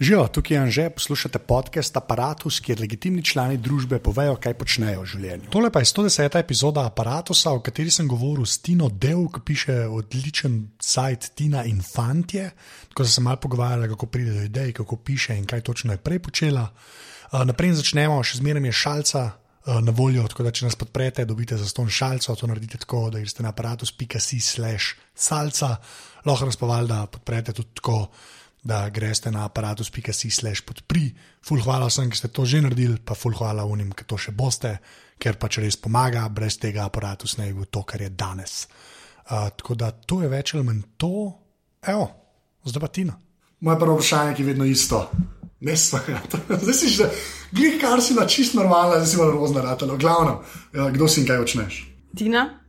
Živijo, tukaj je Anže, poslušate podcast Apparatus, kjer legitimni člani družbe povejo, kaj počnejo v življenju. Tole pa je 110. epizoda Apparatusa, o kateri sem govoril s Tino Dev, ki piše odličen sajt Tina Infantje. Tako sem se malo pogovarjala, kako pride do idej, kako piše in kaj točno je prej počela. Uh, naprej začnemo, še zmeraj je šalca. Na voljo, tako da če nas podprete, dobite za ston šalco, to naredite tako, da greste na aparatus.com/slash salca, lahko nas pa valjda podprete tudi tako, da greste na aparatus.com/slash podpri. Ful, hvala vsem, ki ste to že naredili, pa ful, hvala unim, ki to še boste, ker pač res pomaga, brez tega aparatus ne bi bil to, kar je danes. Uh, tako da to je več ali manj to, evo, zdaj pa Tina. Moje prvo vprašanje je vedno isto. Ne. Zdaj si že, glej, kar si na čist normalno, zdaj si malo roznaratelj. Glavno, ja, kdo si in kaj počneš? Tina?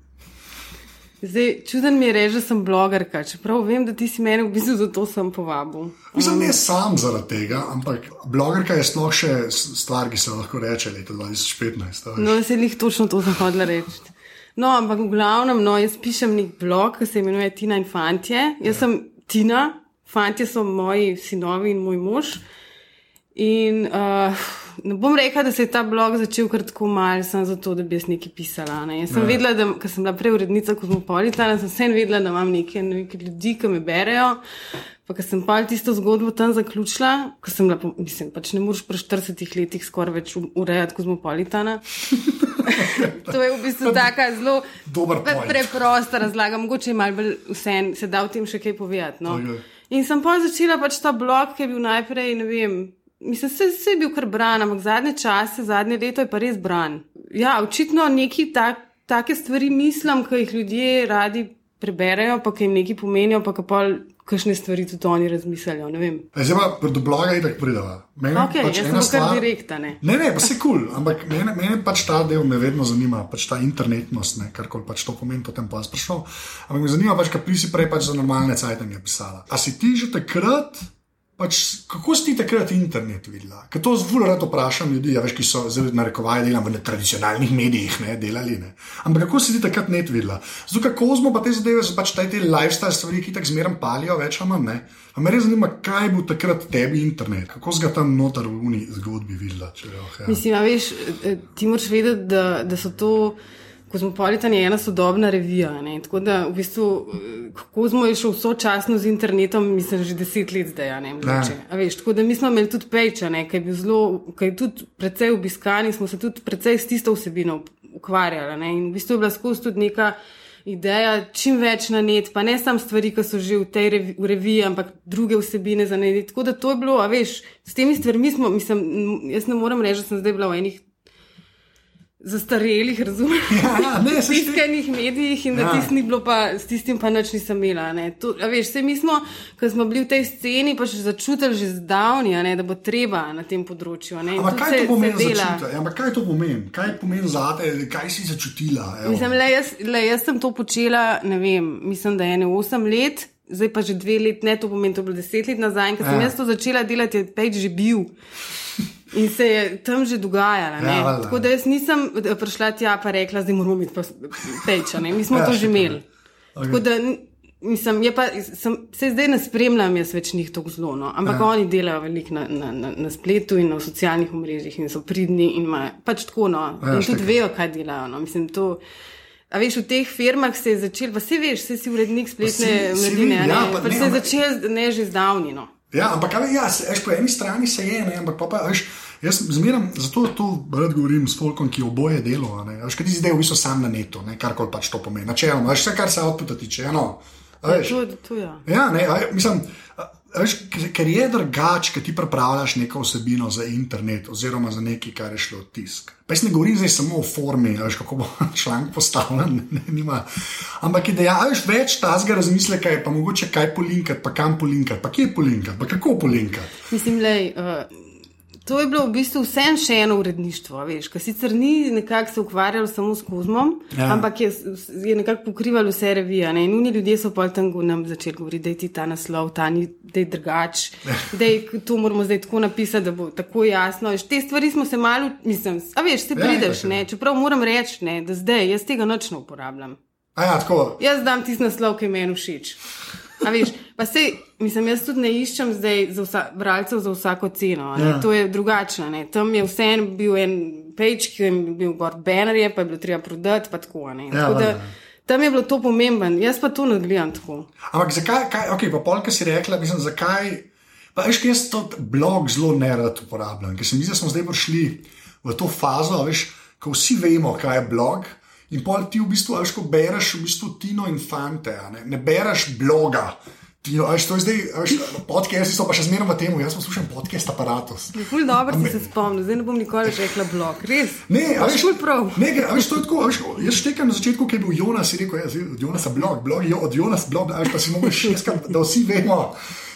Zdaj, čuden mi je reči, da sem blogerka, čeprav vem, da ti si meni v bistvu zato sem povabil. Mislim, ne sam zaradi tega, ampak blogerka je sploh še stvar, ki se lahko reče leta 2015. No, se jih točno to sem hodila reči. No, ampak v glavnem, no, jaz pišem nek blog, ki se imenuje Tina in Fantje. Jaz ja. sem Tina, fantje so moji sinovi in moj mož. In uh, ne bom rekla, da se je ta blog začel kar tako mal, samo zato, da bi jaz nekaj pisala. Ne. Jaz sem ja. vedela, da ker sem bila prej urednica Kozmopolitana, sem vsem vedela, da imam nekaj, nekaj ljudi, ki me berejo. Pa, ker sem pa tisto zgodbo tam zaključila, ker sem bila, mislim, pač ne moreš pri 40 letih skoraj več urejati Kozmopolitana. to je v bistvu tako zelo preprosta razlaga, mogoče je malo vse, se da v tem še kaj povedati. No. Okay. In sem pa začela pač ta blog, ki je bil najprej, ne vem. Mislim, da se je bil kar bran, ampak zadnje čase, zadnje leto je pa res bran. Ja, očitno neki tak, take stvari mislim, ki jih ljudje radi preberejo, pa ki jim nekaj pomenijo, pa pa kakšne stvari tudi oni razmislijo. Zdaj pa do bloga je tako pridava. Mene okay, pač ena stvar direkta. Ne, ne, ne pa se kul, cool, ampak mene, mene pač ta del me vedno zanima, pač ta internetnost, kar koli pač to pomeni, potem pa sprašal. Ampak me zanima pač, kaj pisi prej pač za normalne cajtanje pisala. A si ti že takrat? Pač, kako si ti takrat internet videla? Ker to zelo rado vprašam ljudi, ja, veš, ki so zelo narekovali, da v tradicionalnih medijih ne, delali. Ne. Ampak kako si ti takrat net videla? Zato kako smo pa te zadeve, so pač te lifestyle stvari, ki tako zmeraj palijo, več ali manj. Me res zanima, kaj bo takrat tebi internet, kako si ga tam noter v uni zgodbi videla. Če, oh, ja. Mislim, ja, veš, eh, ti moraš vedeti, da, da so to. Kozmopolitan je ena sodobna revija. Ne? Tako da, v bistvu, Kozmo je šel sočasno z internetom, mislim, že deset let zdaj. Ne? Veš, tako da mi smo imeli tudi peča, ki je bil zelo, ki je tudi precej obiskan in smo se tudi precej s tisto vsebino ukvarjali. Ne? In v bistvu je bila skozi tudi neka ideja, čim več na net, pa ne samo stvari, ki so že v tej revi, v reviji, ampak druge vsebine za net. Tako da to je bilo, a veš, s temi stvarmi smo, mislim, jaz ne morem reči, da sem zdaj bila v enih zastarelih, razumeš? Ja, ne, v tiskanih medijih in da ja. tisti ni bilo, pa s tistim pa nič nisem imela. To, veš, vse mi smo, ko smo bili v tej sceni, pa še začutili že zdavni, da bo treba na tem področju. Ampak kaj, ja, kaj to pomeni? Kaj pomeni za te, kaj si začutila? Mislim, le, jaz, le, jaz sem to počela, ne vem, mislim, da je eno osem let. Zdaj pa že dve leti, ne to pomeni, to je bilo deset let nazaj, ker sem ja. jaz to začela delati, je peč že bil. In se je tam že dogajalo. Ja, Tako da jaz nisem eh, prišla tja in rekla, da moramo biti peča. Mi smo ja, to že imeli. Okay. Da, mislim, pa, sem, se zdaj ne spremljam, jaz več njih tako zelo. No. Ampak ja. oni delajo veliko na, na, na, na spletu in na socialnih omrežjih in so pridni. In ima, pač tako, no. ja, in tudi vejo, kaj delajo. No. Mislim, to, A veš, v teh firmah se je začel, pa se veš, se si urednik spletne mladine, ja, pa, pa ne, se je začel ne že zdavnino. Ja, ampak ali, ja, eš, po eni strani se je, ne, ampak pa, pa eš, jaz zmeram, zato to rad govorim s folkom, ki oboje delo. Veš, kaj ti zdaj v bistvu sam na netu, kar koli pač to pomeni. Načeloma, veš, vse, kar se odputa tiče. No, ja, to, to, ja. ja, ne, a, mislim. Veš, ker je drugače, ker ti pripravljaš neko vsebino za internet, oziroma za nekaj, kar je šlo tisk. Pa jaz ne govorim zdaj samo o formi, veš, kako bo članek postavljen. Ne, ne, Ampak je dejavš več tazga razmisleka, pa mogoče kaj polinkati, pa kam polinkati, pa kje polinkati, pa kako polinkati. Mislim, da uh, eh, To je bilo v bistvu vse še eno uredništvo, veš, ki sicer ni nekako se ukvarjalo samo s kozmom, ja. ampak je, je nekako pokrivalo vse revije. Ne? In oni ljudje so pa tam nam začeli govoriti, da je ti ta naslov, ta ni, da je drugač, da je to moramo zdaj tako napisati, da bo tako jasno. Veš, te stvari smo se malo, mislim, a veš, se ja, prideš, ja, ne? čeprav moram reči, da zdaj jaz tega nočno uporabljam. Ja, jaz dam tisti naslov, ki meni všeč. A veš, pa sej, mislim, jaz tudi ne iščem zdaj za vsa, bralcev za vsako ceno. Ja. To je drugačno. Ne? Tam je vseeno bil en page, ki je bil gor bannerje, pa je bilo treba prodati, pa tako. Ne? Ja, tako da, tam je bilo to pomemben, jaz pa to ne gledam tako. Ampak zakaj, kaj, ok, pa polka si rekla, mislim, zakaj. Pa veš, jaz to blog zelo nerad uporabljam, ker se mi zdi, da smo zdaj prišli v to fazo, veš, ko vsi vemo, kaj je blog. In pol ti v bistvu, a veš, ko bereš v bistvu Tino in Fante, ne, ne bereš bloga. Tino, a veš, to je zdaj, a veš, podcasti so pa še zmeraj v tem, jaz poslušam podcast aparatus. Ful dobro si se spomnil, zdaj ne bom nikoli več rekla blog, res. Ne, a veš, ful prav. Ne, ker, a veš, to je tako, a veš, jaz štekam na začetku, ki je bil Jonas, je rekel, ja, zdaj od Jonasa blog, blog je od Jonas blog, a veš, pa si mogel šestkrat, da vsi vemo.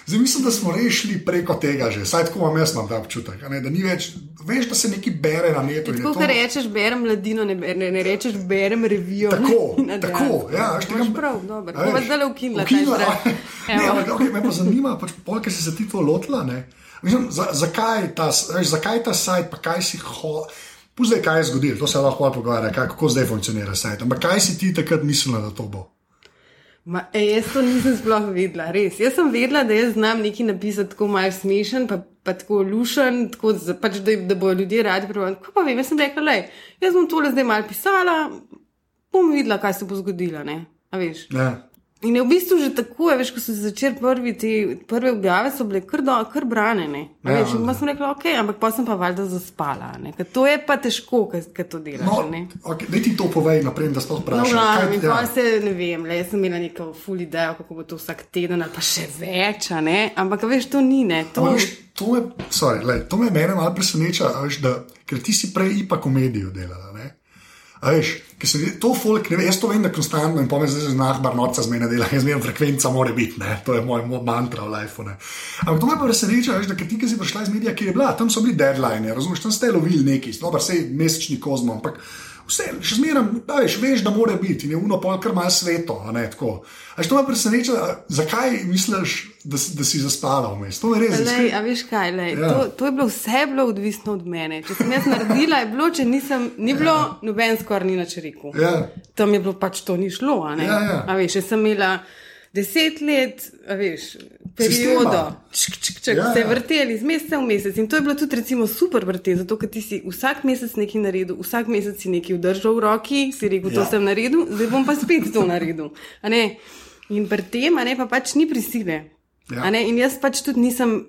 Zdaj mislim, da smo rešili preko tega že, saj tako imam jaz imam ta občutek, ne, da ni več, veš, da se nekaj bere na netu. Tako, to- rečeš, berem mladino, ne, ber- ne, ne rečeš, berem revijo. Tako, Na tako, ja, veš, tega prav, dobro. a Bova veš, zdajle ukinila ukinila, Ne, ampak okay, me pa zanima, pač, polk, si se ti to lotila. Ne? Mislim, za, zakaj, ta, veš, zakaj ta sajt, pa kaj si ho. Pustite, kaj je zgodilo, to se lahko pogovarja, kako zdaj funkcionira sajt. Ampak kaj si ti takrat mislila, da to bo? Ma, ej, jaz to nisem sploh vedela, res. Jaz sem vedela, da jaz znam nekaj napisati tako malce smešen, pa, pa tako lušen, tako, za- pač, da, da bodo ljudje radi prebrali. Ko pa vem, jaz sem rekla, le, jaz bom tole zdaj mal pisala, bom videla, kaj se bo zgodilo. Ne? A veš? Ne. In je v bistvu že tako, veš, ko so se začeli prvi te prve objave, so bile kar, do, kar branene. Ja, Ja, veš, in pa sem rekla, ok, ampak pa sem pa valjda zaspala. ne, ker To je pa težko, ker to delaš. No, a ne. okay, daj ti to povej naprej, da sploh No, vprašam. glavno, in ja. se ne vem, le, sem imela neko ful idejo, kako bo to vsak teden ali pa še več, ampak veš, to ni ne. To, Ampak, veš, to, me, sorry, lej, to me mene malo preseneča, veš, da, ker ti si prej ipa komedijo delala. Ne? Veš, ker se to folk, ne vem, jaz to vem, da konstantno in pomeni, da se znak barnoca zmena dela, jaz zmeraj frekvenca mora biti, ne? to je moj, moj mantra v lifeu. Ne? Ampak to me pa preseneča, veš, da ti, ki si prišla iz medija, ki je bila, tam so bili deadline, razumeš, tam ste lovili neki, pa sej mesečni kozmo, ampak vse, še zmeraj, veš, veš, da mora biti in je uno pol kar malo sveto, a ne tako. A veš, to me preseneča, zakaj misliš, da, da si zaspala vmes? To me res Lej, a veš kaj, lej, Ja. ja. to, to je bilo vse je bilo odvisno od mene. Če sem jaz naredila, je bilo, če nisem, ni bilo, noben skoraj ni nič rekel. Ja. Tam je bilo pač to ni šlo. a ne. Ja, ja. A veš, jaz sem imela deset let, veš, periodo, čk, čk, čk, Ja, ja, se ja. vrteli iz meseca v mesec. In to je bilo tudi recimo super vrtel, zato ker ti si vsak mesec nekaj naredil, vsak mesec si nekaj vdržal v roki, si rekel, to Ja. sem naredil, zdaj bom pa spet to naredil. In pri tem, a ne pa pač ni prisile. Ja. In jaz pač tudi nisem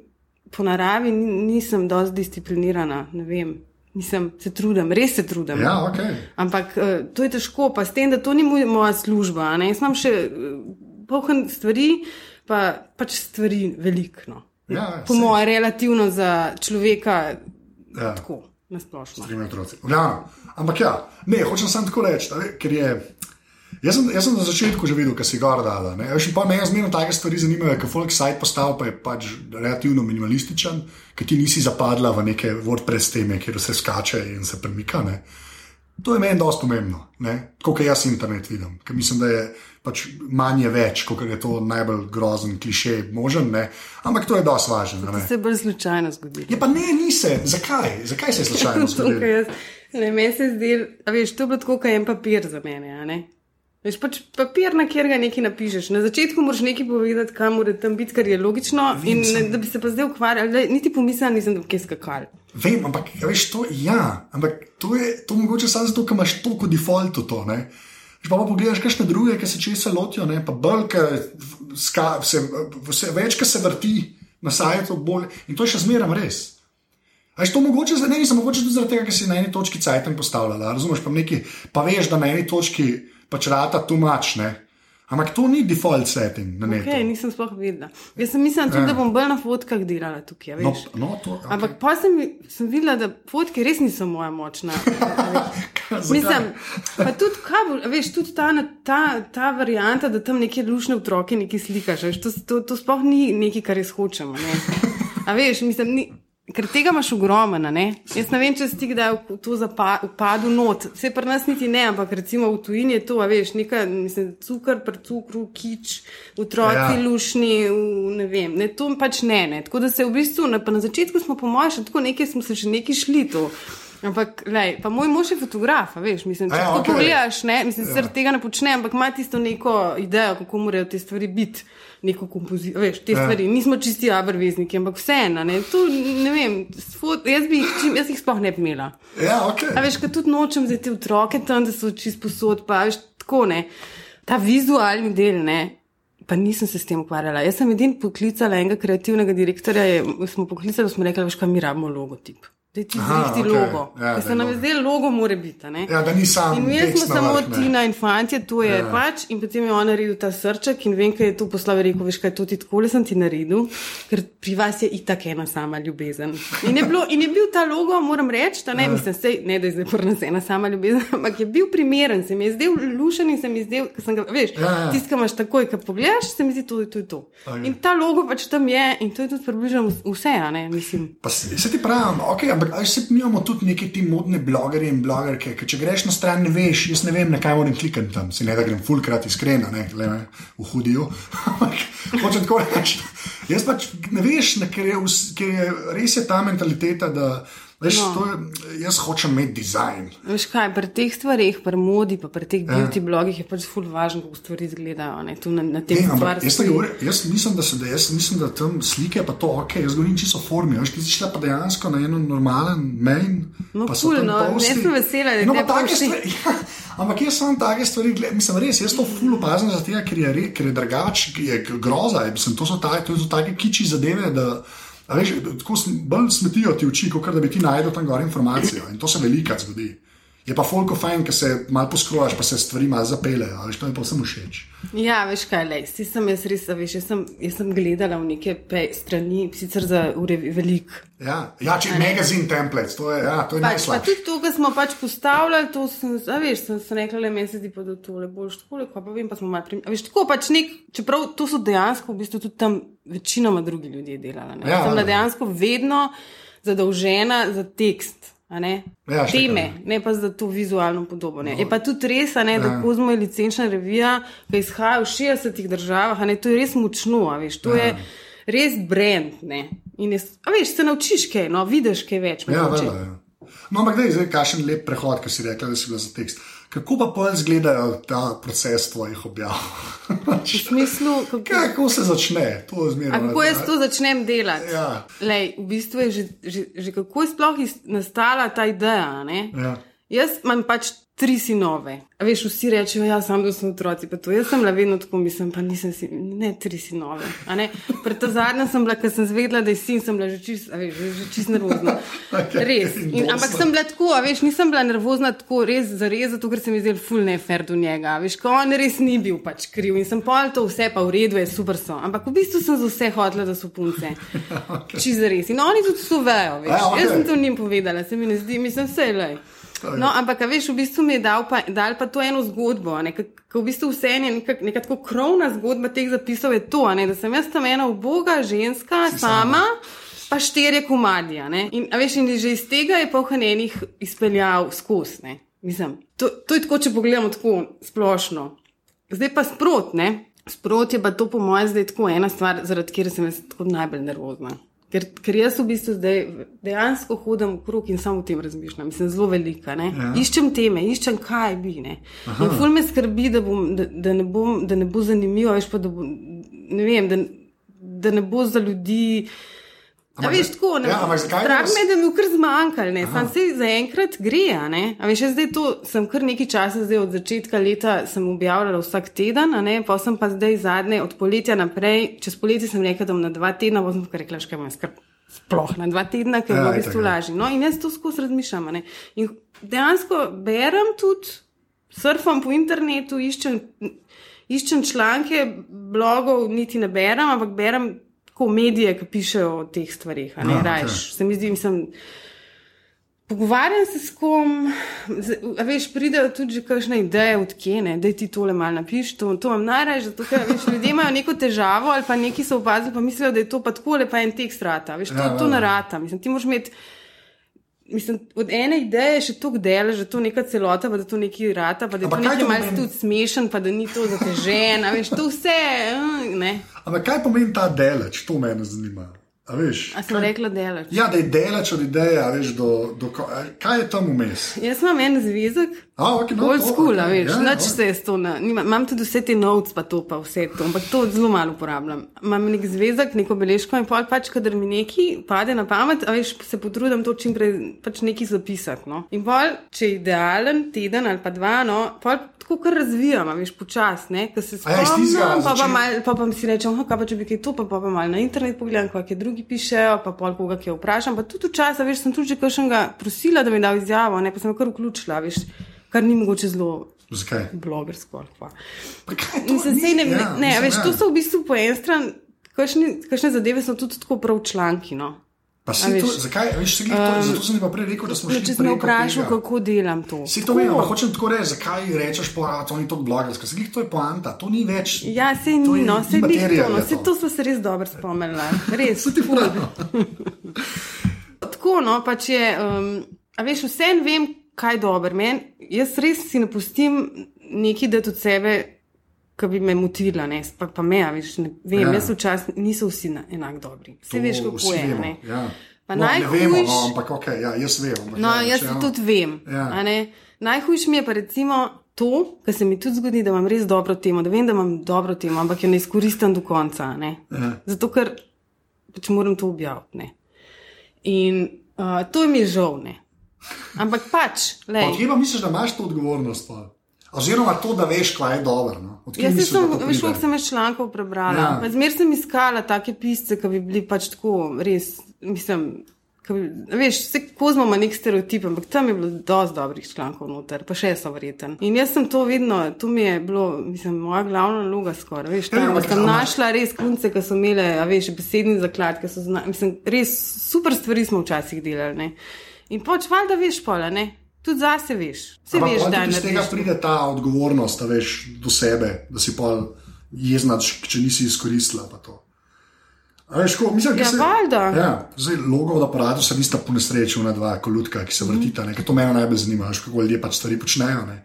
po naravi, ni- nisem dosti disciplinirana. Ne vem, nisem se trudim, res se trudim. Ja, ok. Ampak uh, to je težko, pa s tem, da to ni moj, moja služba. Jaz imam še uh, poln stvari, pa pač stvari veliko. Ja, po sej. mojem, relativno za človeka, Ja. tako nasplošno. Trimi otroci. Glavnem. Ampak ja, ne, hočem samo tako reči, ve, ker je. Jaz sem, jaz sem na začetku že videl, kaj si gor dala. ne. In Pa me zmerno take stvari zanimajo, ker folk site postav pa je pač relativno minimalističen, ker ti nisi zapadla v neke WordPress teme, kjer vse skače in se premika. Ne. To je meni dosti pomembno, tako kot jaz internet vidim, ker mislim, da je pač manj je več, kot je to najbolj grozen kliše možen, ne? ampak to je dosti važno. Se je bolj slučajno zgodilo. Je pa ne, nise. Zakaj? Zakaj se je slučajno To, zgodilo? jaz, ne, meni se zdi, a veš, to je bilo tako, kot en papir za mene. Veš, pač papir, na kjer ga nekaj napišeš. Na začetku moraš nekaj povedati, kam mora tam biti, kar je logično. In ne, da bi se pa zdaj ukvarjal, da niti pomislil nisem, da bi kaj skakal. Vem, ampak ja, veš, to, ja, ampak to je to mogoče samo zato, ker imaš to kot default to. Ne? Če pa, pa pogledaš, kakšne druge, ki se česa lotijo, ne? pa bolj, ke ska, se, vse, več, ki se vrti na sajtu, bolj. In to je še zmeraj res. A je to mogoče, ne, nisem mogoče tudi zaradi tega, ker si na eni točki cajtem postavljala, razumeš, pa, neki, pa veš, da na eni točki pač rata tumač, ne. Ampak to ni default setting na netu. Okay, nisem sploh vedela. Jaz sem mislila tudi, da bom bolj na fotkah delala tukaj. No, no, to, okay. Ampak pa sem, sem videla, da fotke res niso moja močna. Mislim, pa tudi, kaj, bo- veš, tudi ta, ta, ta varianta, da tam neke lušne otroke nekaj slikaš, veš, to, to, to sploh ni nekaj, kar jaz hočem. a ne. A veš, mislim, ni, ker tega imaš ogromno. ne. Jaz ne vem, če si ti kdaj v to zapa- upadel not. Vse pri nas niti ne, ampak recimo v tujini je to, a veš, nekaj, mislim, cukor, pri cukru, kič, otroci Ja. lušni, v, ne vem, ne, to pač ne, ne. Tako da se v bistvu, na, na začetku smo po mojem še tako nekaj, smo se še neki šli to. Ampak, lej, pa moj mož je fotograf, veš, mislim, če ja, tako okej. pogledaš, ne, mislim, ja. tega ne počne, ampak ima tisto neko idejo, kako morajo te stvari biti, neko kompozicijo, veš, te Ja. stvari. Nismo čisti abrvezniki, ampak vseeno, ne, tu, ne vem, fot, jaz bi čim, jaz jih sploh ne bi imela. Ja, ok. A veš, kad tudi nočem za te otroke tam, da so čist posod, pa veš, tako ne. Ta vizualni del, ne. Pa nisem se s tem ukvarjala. Jaz sem edin poklicala enega kreativnega direktorja, je, smo poklicali, smo rekli, veš, kaj mi rabimo logotip. Da ti Aha, zrihti okej. logo. Ja, da se je nam je zdelo, logo mora biti. Ja, da ni sam In mi smo samo vrh. Tina in fantje, to je Ja. pač. In potem je on naredil ta srček in vem, kaj je to poslal, je rekel, veš kaj, to ti tako le sem ti naredil, ker pri vas je itak ena sama ljubezen. In je, bilo, in je bil ta logo, moram reči, da ne, Ja. mislim, sej, ne da je zdaj pri nas ena sama ljubezen, ampak je bil primeren, se mi je zdel lušen in se mi je zdel, sem ga, veš, Ja, ja. tisti, ki imaš takoj, ko pogledaš, se mi zdi, to je to. Je to. Ok. In ta logo pač tam je in to je tudi približno vse, a ne, mislim. Pa se, ti pravim, okay, ampak ali se mi imamo tudi neke ti modne blogerje in blogerke, ker če greš na stran, ne veš, jaz ne vem, na kaj moram klikati tam, si ne da grem fulkrat iskreno, ne, le me v hudijo. Ampak hočem tako reči. Jaz pač ne veš, ne, ker, je, je res je ta mentaliteta, veš, No. je, jaz hočem imeti dizajn. Veš kaj, pri teh stvareh, pri modi, pa pri teh Ja. beauty blogih je pač ful važno, kako stvari izgledajo. Ne, tu na, na tem Ne, stvar jaz, ne govorim- jaz mislim, da, se, da, jaz mislim, da tam slike pa to, ok, jaz govorim čisto formi. Veš, ti si šla pa dejansko na eno normalen main. No, ful, tam no, posti. jaz sem vesela, da no, pa take stvari. Ja, ampak jaz sem take stvari, gled, mislim, res, jaz to ful opazim zato, ker je, ker je drugač, je groza. Je, mislim, to so take, to so take kiči zadeve. Da, Veš, tako sm- bolj smetijo ti oči, kot da bi ti najdel tam gor informacijo. In to se velikrat zgodi. Je pa folko fajn, ker se malo poskrojaš, pa se stvari malo zapeljejo. a Veš, to je pa vsem všeč. Ja, veš kaj, lej, si sem jaz res, veš, jaz sem, jaz sem gledala v neke strani, sicer za ure velik. Ja, ja če magazine templates, to je, ja, to je Pač, pa najslabše. tudi to, kar smo pač postavljali, to sem, a veš, sem, sem rekla, le meni se zdi pa, da tole boš tako, pa vem, pa smo malo prim. A veš, tako pač nek, čeprav to so dejansko v bistvu tudi tam večinoma drugi ljudje delali. Ja, Ja, sem bila ja. dejansko vedno zadolžena za tekst. Ne? Ja. Teme, ne pa za to vizualno podobo. Ne? Je pa tudi res, ne, da Ja. Kozmo je licenčna revija, ki izhaja v 60 državah, ne, to je res močno, veš, to Ja. je res brand. Ne? In je, veš, se naučiš kaj, no, vidiš kaj več. Ja, vele, ja. No, ampak da je zdaj kakšen lep prehod, ki si rekla, da si bila za tekst. Kako pa pol izgledajo ta proces tvojih objav? V smislu, kako, Kako se začne? Zmerno. a kako jaz to začnem delati. Ja. Lej, v bistvu je že, že, že kako je sploh nastala ta ideja. ne? Ja. Jaz imam pač tri sinove. A veš, vsi rečejo, ja, sam so otroci. Pa to. Jaz sem bila vedno tako, mislim, pa nisem si, ne tri sinove. Pred to zadnjo sem bila, ker sem zvedela, da je sin, sem bila že čist, veš, že, čist nervozna. Res. In, ampak sem bila tako, veš, nisem bila nervozna tako res za res, zato ker se mi zdel ful nefer do njega. Veš, ko on res ni bil pač kriv in sem pol to vse pa v redu, je super so. Ampak v bistvu sem za vse hotela, da so punce. okay. Čist za res. In oni tudi to vejo, veš. Ja, okej. Jaz sem to njim povedala, se mi ne zdi, mislim, vse le. No, ampak, veš, v bistvu mi je dal pa, dal pa to eno zgodbo, ki v bistvu vse je neka, neka tako krovna zgodba teh zapisov, je to, ne, da sem jaz tam ena uboga ženska, Si sama, sama. pa štirje komadija. ne. In, veš, in že iz tega je pohranjenih izpeljal skozi. Mislim, to, to je tako, če pogledamo tako splošno. Zdaj pa sprot, ne. Sprot je pa to, po mojem, zdaj tako ena stvar, zaradi katere sem jaz tako najbolj nervozna. Ker, ker jaz v bistvu zdaj dejansko hodim okrog in samo o tem razmišljam, mislim, zelo velika. Ja. Ja. Iščem teme, iščem kaj bi. Ne. Ful me skrbi, da, bom, da, da, ne bom, da ne bo zanimivo, veš pa, da, bo, ne vem, da, da ne bo za ljudi. A Ampak veš, za- tako, ne, ja, ampak zakaj strah vas- me je, da mi kar zmanjkalo, sam se zaenkrat gre, a ne. A veš, zdaj to sem kar nekaj časa, zdaj od začetka leta sem objavljala vsak teden, pa sem pa zdaj zadnje od poletja naprej, čez poletje sem rekla, da bom na dva tedna, pa sem kar rekla, škaj imam skrb. Sploh na dva tedna, ker je Ja, v bistvu ja. lažje. No, in jaz to skozi razmišljam. In dejansko berem tudi, surfam po internetu, iščem, iščem članke, blogov niti ne berem, ampak berem tako medije, ki pišejo o teh stvarih. Ne, Ja, okej. okay. Se mi zdi, mislim. Pogovarjam se s kom, z- a veš, pridejo tudi kakšne ideje od kene, da ti tole malo napiš. To, to imam najraje, zato ker veš, ljudje imajo neko težavo ali pa neki so opazili, pa mislijo, da je to pa tako lepa en tekst rata. Veš, to, Ja, ja, to ja, ne ja. rata. Mislim, ti moraš imeti. Mislim, od ene ideje še tako dela, že to neka celota, pa da to neki rata, pa da je to kaj nekaj malce tudi smešen, pa da ni to zatežen, veš, to vse, ne. Ampak kaj pomeni ta deleč, to me zanima. A veš, A sem rekla delač? ja, da je delač od ideje, veš, do, do, kaj je tam vmes. Jaz imam en zvezek, A, okay, no, old to, school, okej, a veš, ja, noč okej. se jaz to ne. Imam tudi vse te notes, pa to, pa vse to, ampak to zelo malo uporabljam. Imam nek zvezek, neko beležko in pol pač, kadar mi neki pade na pamet, a veš, se potrudim to čim prej pač nekaj zapisati. No. In pol, če je idealen teden ali pa dva, no, pol tako kar razvijam, veš, počasne, ker se ja, spomnim, tistega pa pa, mal, pa, pa si rečem, "Aha, kaj pa če bi kaj to, pa, pa, pa malo na internet pogledam, kaj kaj drugi pišejo, pa pol koga kaj vprašam. Pa tudi včasih, veš, sem tudi že kakšnega prosila, da mi da izjavo, ne, pa sem kar vključila, veš, kar ni mogoče zelo Zakaj? blogersko. ali pa. Pa Mislim, ni? sej ne, Ja, ne, ne mislim, veš, ja. to so v bistvu po eni strani, kakšne zadeve so tudi tako prav članki. No. Pa A si to, zakaj, veš, se, to, zato sem ti pa prej rekel, da smo No, šli če preko vprašal, tega. kako delam to. Si to vem, ampak hočem tako reči, zakaj rečeš, pa to ni tako blogersko. Se to je poanta, to ni več. Ja, se to ni, no, se ni to, no, se to. to smo se res dobro spomnili, res. Se ti pravi. Tako, no, pač je, um, a veš, vse vem, kaj je dobro. Men, jaz res si ne pustim neki, da od sebe, ki bi me motila, ne, pa, pa me, veš, ne vem, Ja. ja. jaz včasih niso vsi na, enak dobri. Vse To veš, kako je. vemo, Ne. Ja. Pa no, ne vemo, najhujš- no, ampak ok, ja, jaz vem. ampak No, ja, jaz če- tudi vem. Ja. a ne. Najhujše mi je pa recimo to, kar se mi tudi zgodi, da imam res dobro temo, da vem, da imam dobro temo, ampak jo ne izkoristim do konca. Ne. Ja. Zato, ker pač moram to objaviti. Ne. In uh, to mi je žal. Ne. Ampak pač, kje pa misliš, da imaš to odgovornost? Pa? Oziroma to, da veš, kaj je dobro. No? Od kje Jaz misliš, sem, veš, koliko sem več člankov prebrala. Ja. Ja. Zmer sem iskala take pisce, ki bi bili pač tako res, mislim. Bi, veš, vse kozmo ima nek stereotip, ampak tam je bilo dosti dobrih člankov noter, pa še so vreten. In jaz sem to vedno, to mi je bilo, mislim, moja glavna naloga skoraj. Veš, Ja, tam, da sem našla res kunce, ki so imele, a veš, besedni zaklad, ki so znali, mislim, res super stvari smo včasih delali. Ne? In pač valjda veš pola, ne? Tudi zase veš. Vse Ampak veš, da je iz tega pride ta odgovornost, da veš do sebe, da si pa jezna, če nisi izkoristila. Veš, ko, mislim, Ja, se, valjda. Ja, zdaj, logo od aparata se nista po nesreči, ona dva kolutka, ki se vrtita. Ker to mene najbolj zanima, veš, kako ljudje pač stvari počnejo. Ne.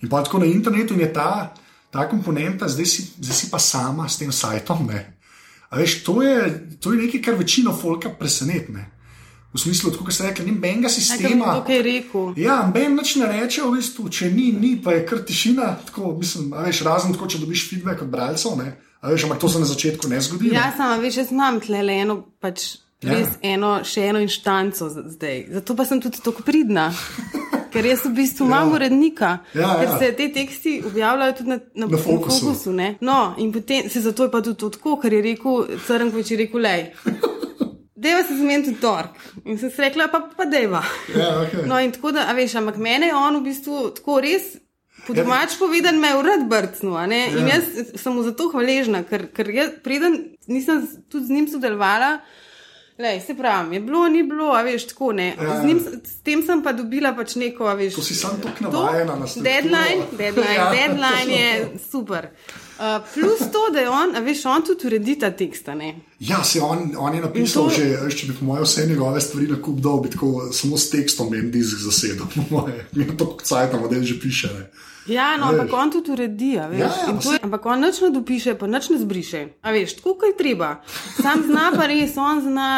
In pa tako na internetu in je ta, ta komponenta, zdaj si, zdaj si pa sama s tem sajtom. Veš, to je, to je nekaj, kar večino folka presenetne. V smislu, kot se reče, ni benga sistema. bi tukaj rekel? Ja, Ben nič ne reče, v bistvu, če ni, ni, pa je kar tišina. Tako, mislim, veš, razen tako, če dobiš feedback od bralcev. Ne? A Veš, ampak to se na začetku ne zgodi. Ja, sama veš, jaz imam tle le eno, pač Ja. res eno, še eno inštanco zdaj. Zato pa sem tudi tako pridna. Ker jaz v bistvu imam urednika, Ja, ker ja. se te teksti objavljajo tudi na, na, Na Focusu. fokusu ne. no, in potem se zato je pa tudi to tako, ker je rekel, Crnkovič je rekel, lej. Deva se zmeniti tork. In sem si rekla, pa, pa deva. Ja, okay. No, in tako da, a veš, ampak mene je on v bistvu tako res. Po domač povedan me je urad brcnil, ne? in Ja. jaz sem mu za to hvaležna, ker, ker jaz preden nisem tudi z njim sodelovala. Lej, se pravi, je bilo, ni bilo, a veš, tako ne. Ja. Z, njim, s tem sem pa dobila pač neko, a veš. To si sam tako navajena na strukturo. Deadline, deadline, ja. deadline je super. Uh, plus to, da je on, a veš, on tudi uredi ta teksta, ne. Ja, se on, on je napisal, In to- že, če bi po mojem vse njegove stvari na kup dal, bi tako samo s tekstom en disk zasedel. Po moje. Mi to kot cajt, model že piše. Ne. Ja, no, ampak on tudi uredi, a veš. Ja, ja, je, ampak on nič ne dopiše, pa nič ne zbriše. A veš, tako kot je treba. Sam zna pa res, on zna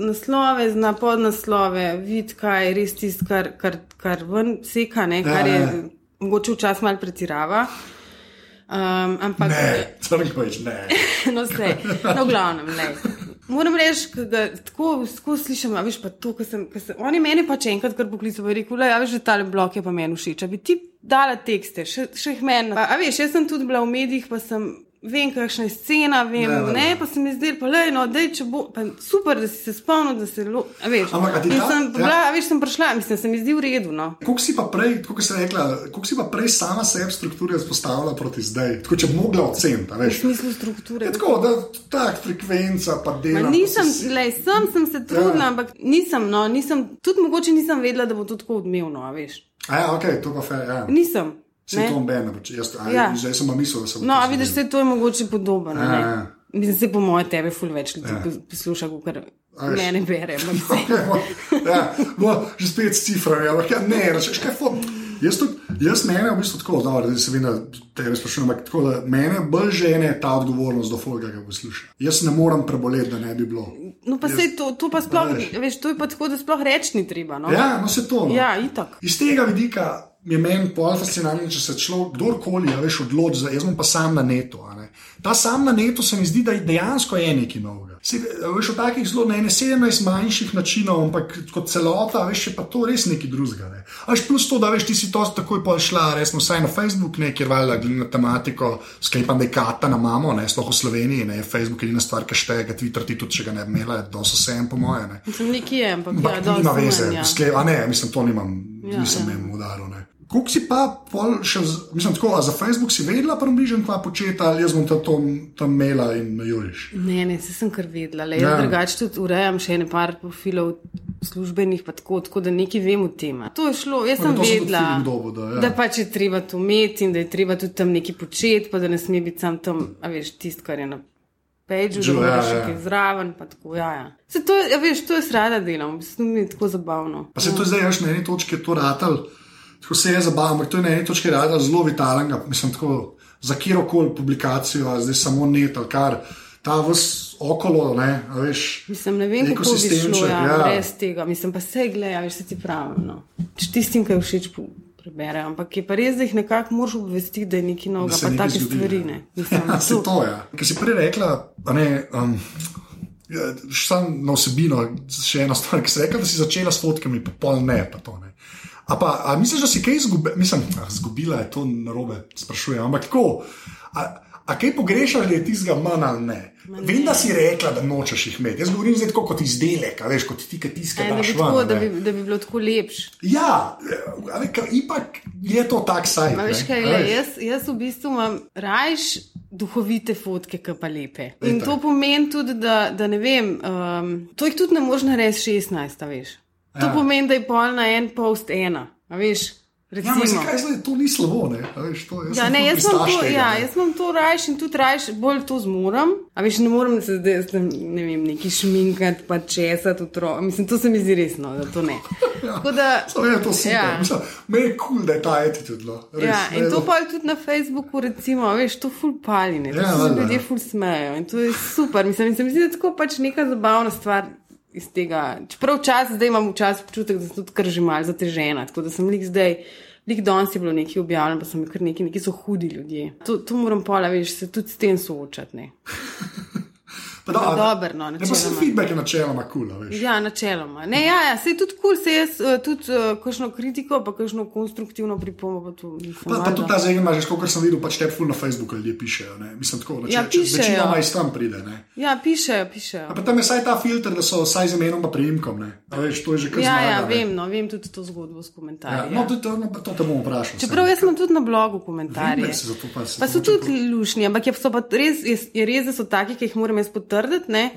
naslove, zna podnaslove, vidi, kaj res tisto, kar, kar, kar ven seka, ne, kar Ja, je ja. mogoče včasih malo pretirava. Um, ampak Ne, crnkovič, ne. no, vse, no, glavnem, ne. Moram reči, da tako, tako slišim, a veš pa to, kar sem, kar sem. On je meni pač enkrat kar poklical, pa je rekel, a veš, že tale blok je pa meni všeč. A bi ti dala tekste, še, še jih meni. A, a veš, jaz sem tudi bila v medijih, pa sem. Vem, kakšna je scena, vem, Ja, ja, ne, ja. pa se mi zdi, pa le, no, dej, če bo, pa super, da si se spomnil, da se, lo, a veš, Ampak in ta- sem, ja. bila, veš, sem prišla, mislim, se mi zdi v redu, no. Koliko si pa prej, kot si rekla, koliko si pa prej sama sebe strukture vzpostavila proti zdaj? Tako, če bi mogla oceniti, a V veš. smislu strukture. Je tako, da tak frekvenca, pa Ma dela. nisem, si- lej, sem, sem se trudila, Ja. ja. ampak nisem, no, nisem, tudi mogoče nisem vedela, da bo to tako odmevno, veš. A ja, ok, to pa fe, ja. Nisem. Se to pač jaz, Ja. zdaj sem pa mislil, da se bo No, a vidiš, se to je mogoče podobno. Mislim, se po moje tebe ful več ljudi Ja. posluša, kot veš. mene bere. ja, no, že spet s ciframi, ampak ja, ne, rečeš, kaj fo. Jaz tudi, Jaz mene v bistvu tako, dobro, da se vedno tebe sprašujem, ampak tako, da mene bolj žene ta odgovornost do folga, ki ga posluša. Jaz ne morem preboleti, da ne bi bilo. No, pa se to, to pa sploh, veš, to je pa tako, da sploh reči ni treba. No? Ja, no se to. No. Ja, itak. Iz tega vidika je meni pol fascinantno, če se človek, kdorkoli, ja, veš, odloči, za- jaz bom pa sam na netu. a ne. Ta sam na netu se mi zdi, da dejansko je nekaj novega. Se, veš, v takih zelo na ene 17 manjših načinov, ampak kot celota, veš, je pa to res nekaj drugega. Ne. A Veš, plus to, da veš, ti si to takoj pol šla, resno, vsaj na Facebook, ne, kjer valjda glede na tematiko, sklepam, da je kata na mamo, ne, sploh v Sloveniji, ne, Facebook je edina stvar, ki šteje, ga Twitter ti tudi, če ga ne bi imela, da so vse en po moje. Ne. Mislim, nekje je, ampak Ampak ja, nima veze, ja. skle, a ne, mislim, to nimam, ja, nisem ja. jim udaril. Ne. Kako si pa, pol še, mislim, tako, a za Facebook si vedela, približno, kva početa, ali jaz bom to tam, tam mela in me juriš. Ne, ne, se sem kar vedela. Le, jaz Ja. drugače tudi urejam še ene par profilov službenih, pa tako, tako da nekaj vem o tem. To je šlo, jaz sem vedela, dobil, da, ja. da pač je treba to imeti in da je treba tudi tam nekaj početi, pa da ne sme biti sam tam, a veš, tisto, kar je na peču, da moraš ja, ja. kaj zraven, pa tako, ja, ja. Se to, ja, veš, to jaz rada delam, bistvu mi je tako zabavno. Pa se to zdaj, veš, na eni točki to ratal, tako se je zabaval, ampak to je na eni točki ratal zelo vitalnega, mislim, tako za kjerkoli publikacijo, a zdaj samo net ali kar, ta vas okolo, ne, veš. Mislim, ne vem, kako bi šlo ja, ja. brez tega. Mislim, pa se gleda, veš, se ti pravim. No. Če tistim, ki je všeč, preberejo. Ampak je pa res, da jih nekako moraš obvestiti, da je nekaj da novega, se pa take zgodi, stvari ja. ne. Mislim, Ja, to- to je. Ker si prej rekla, ne. Um, ja, Sam na osebino, še ena stvar, ki si rekla, da si začela s fotkami, pa pol ne, pa to ne. A pa a misliš, da si kaj izgubila? Mislim, ah, izgubila je to narobe, sprašujem. Ampak tako, a, a kaj pogrešaš, da je tistega manj ali ne? Vem, da si rekla, da nočeš jih imeti. Jaz govorim zdaj tako kot izdelek, veš, kot ti, ki tiskaš. Da, bi tako, da, bi, da bi bilo tako lepše. Ja, a ve, ker ipak je to tak sajt. Ma Veš, kaj veš. jaz, jaz v bistvu imam rajš duhovite fotke, ki pa lepe. In Itak. to pomeni tudi, da, da ne vem, um, to jih tudi ne moreš narediti 16, a veš. To Ja. pomeni, da je pol na en post ena, a veš. Ja, Recimo. ampak zakaj zdaj to ni slabo, ne? A Veš, to, jaz Ja, sem ne, jaz pistaš to, tega, ja, ne. jaz imam to rajš in tudi rajš bolj to zmorem. A veš, ne morem se zdaj, ne vem, neki šminkati, pa česati otrok. Mislim, to se mi zdi resno, da to ne. Tako da, Samo je to super. Ja. Ja. Meni je kul, cool, da je ta attitude. No. Res, Ja, ne, in to no. pa tudi na Facebooku, recimo, veš, to ful paline, to Ja, ja, se ljudje ja. ful smejo in to je super. Mislim, in se mi zdi, da je tako pač neka zabavna stvar iz tega. Čeprav včasih, zdaj imam včasih občutek, da sem tudi kar že mal zatežena, tako da sem lik zdaj. Lik danes je bilo nekaj objavljeno, pa so mi kar neki, neki so hudi ljudje. To, to moram pola, veš, se tudi s tem soočati. Ne? Pa da, Pa dobro, no, ne, pa se načeloma. feedback je načeloma kul, cool, veš. Ja, načeloma. Ne, ja, ja, se tudi kul, cool, se jaz uh, tudi uh, kakšno kritiko, pa kakšno konstruktivno pripombo, pa to nisem. Pa, pa tudi ta zdaj imaš, kot sem videl, pač te ful na Facebooku ljudje pišejo. Ne? Mislim, tako, Ja, če, če pišejo. večinoma iz tam pride. Ne? Ja, pišejo, pišejo. A pa tam je vsaj ta filter, da so vsaj z imenom in priimkom. Ne? A Veš, to je že kar Ja, zmaga, ja, ne. vem, no, vem tudi to zgodbo s Ja, komentarji. no, Ja, to, no, to te bom vprašal. Čeprav jaz imam tudi na blogu komentarje. Vem, se zato pa se Pa so tudi lušni, ampak je, pa res, je, je res, da so taki, ki jih moram jaz potrditi. Ne?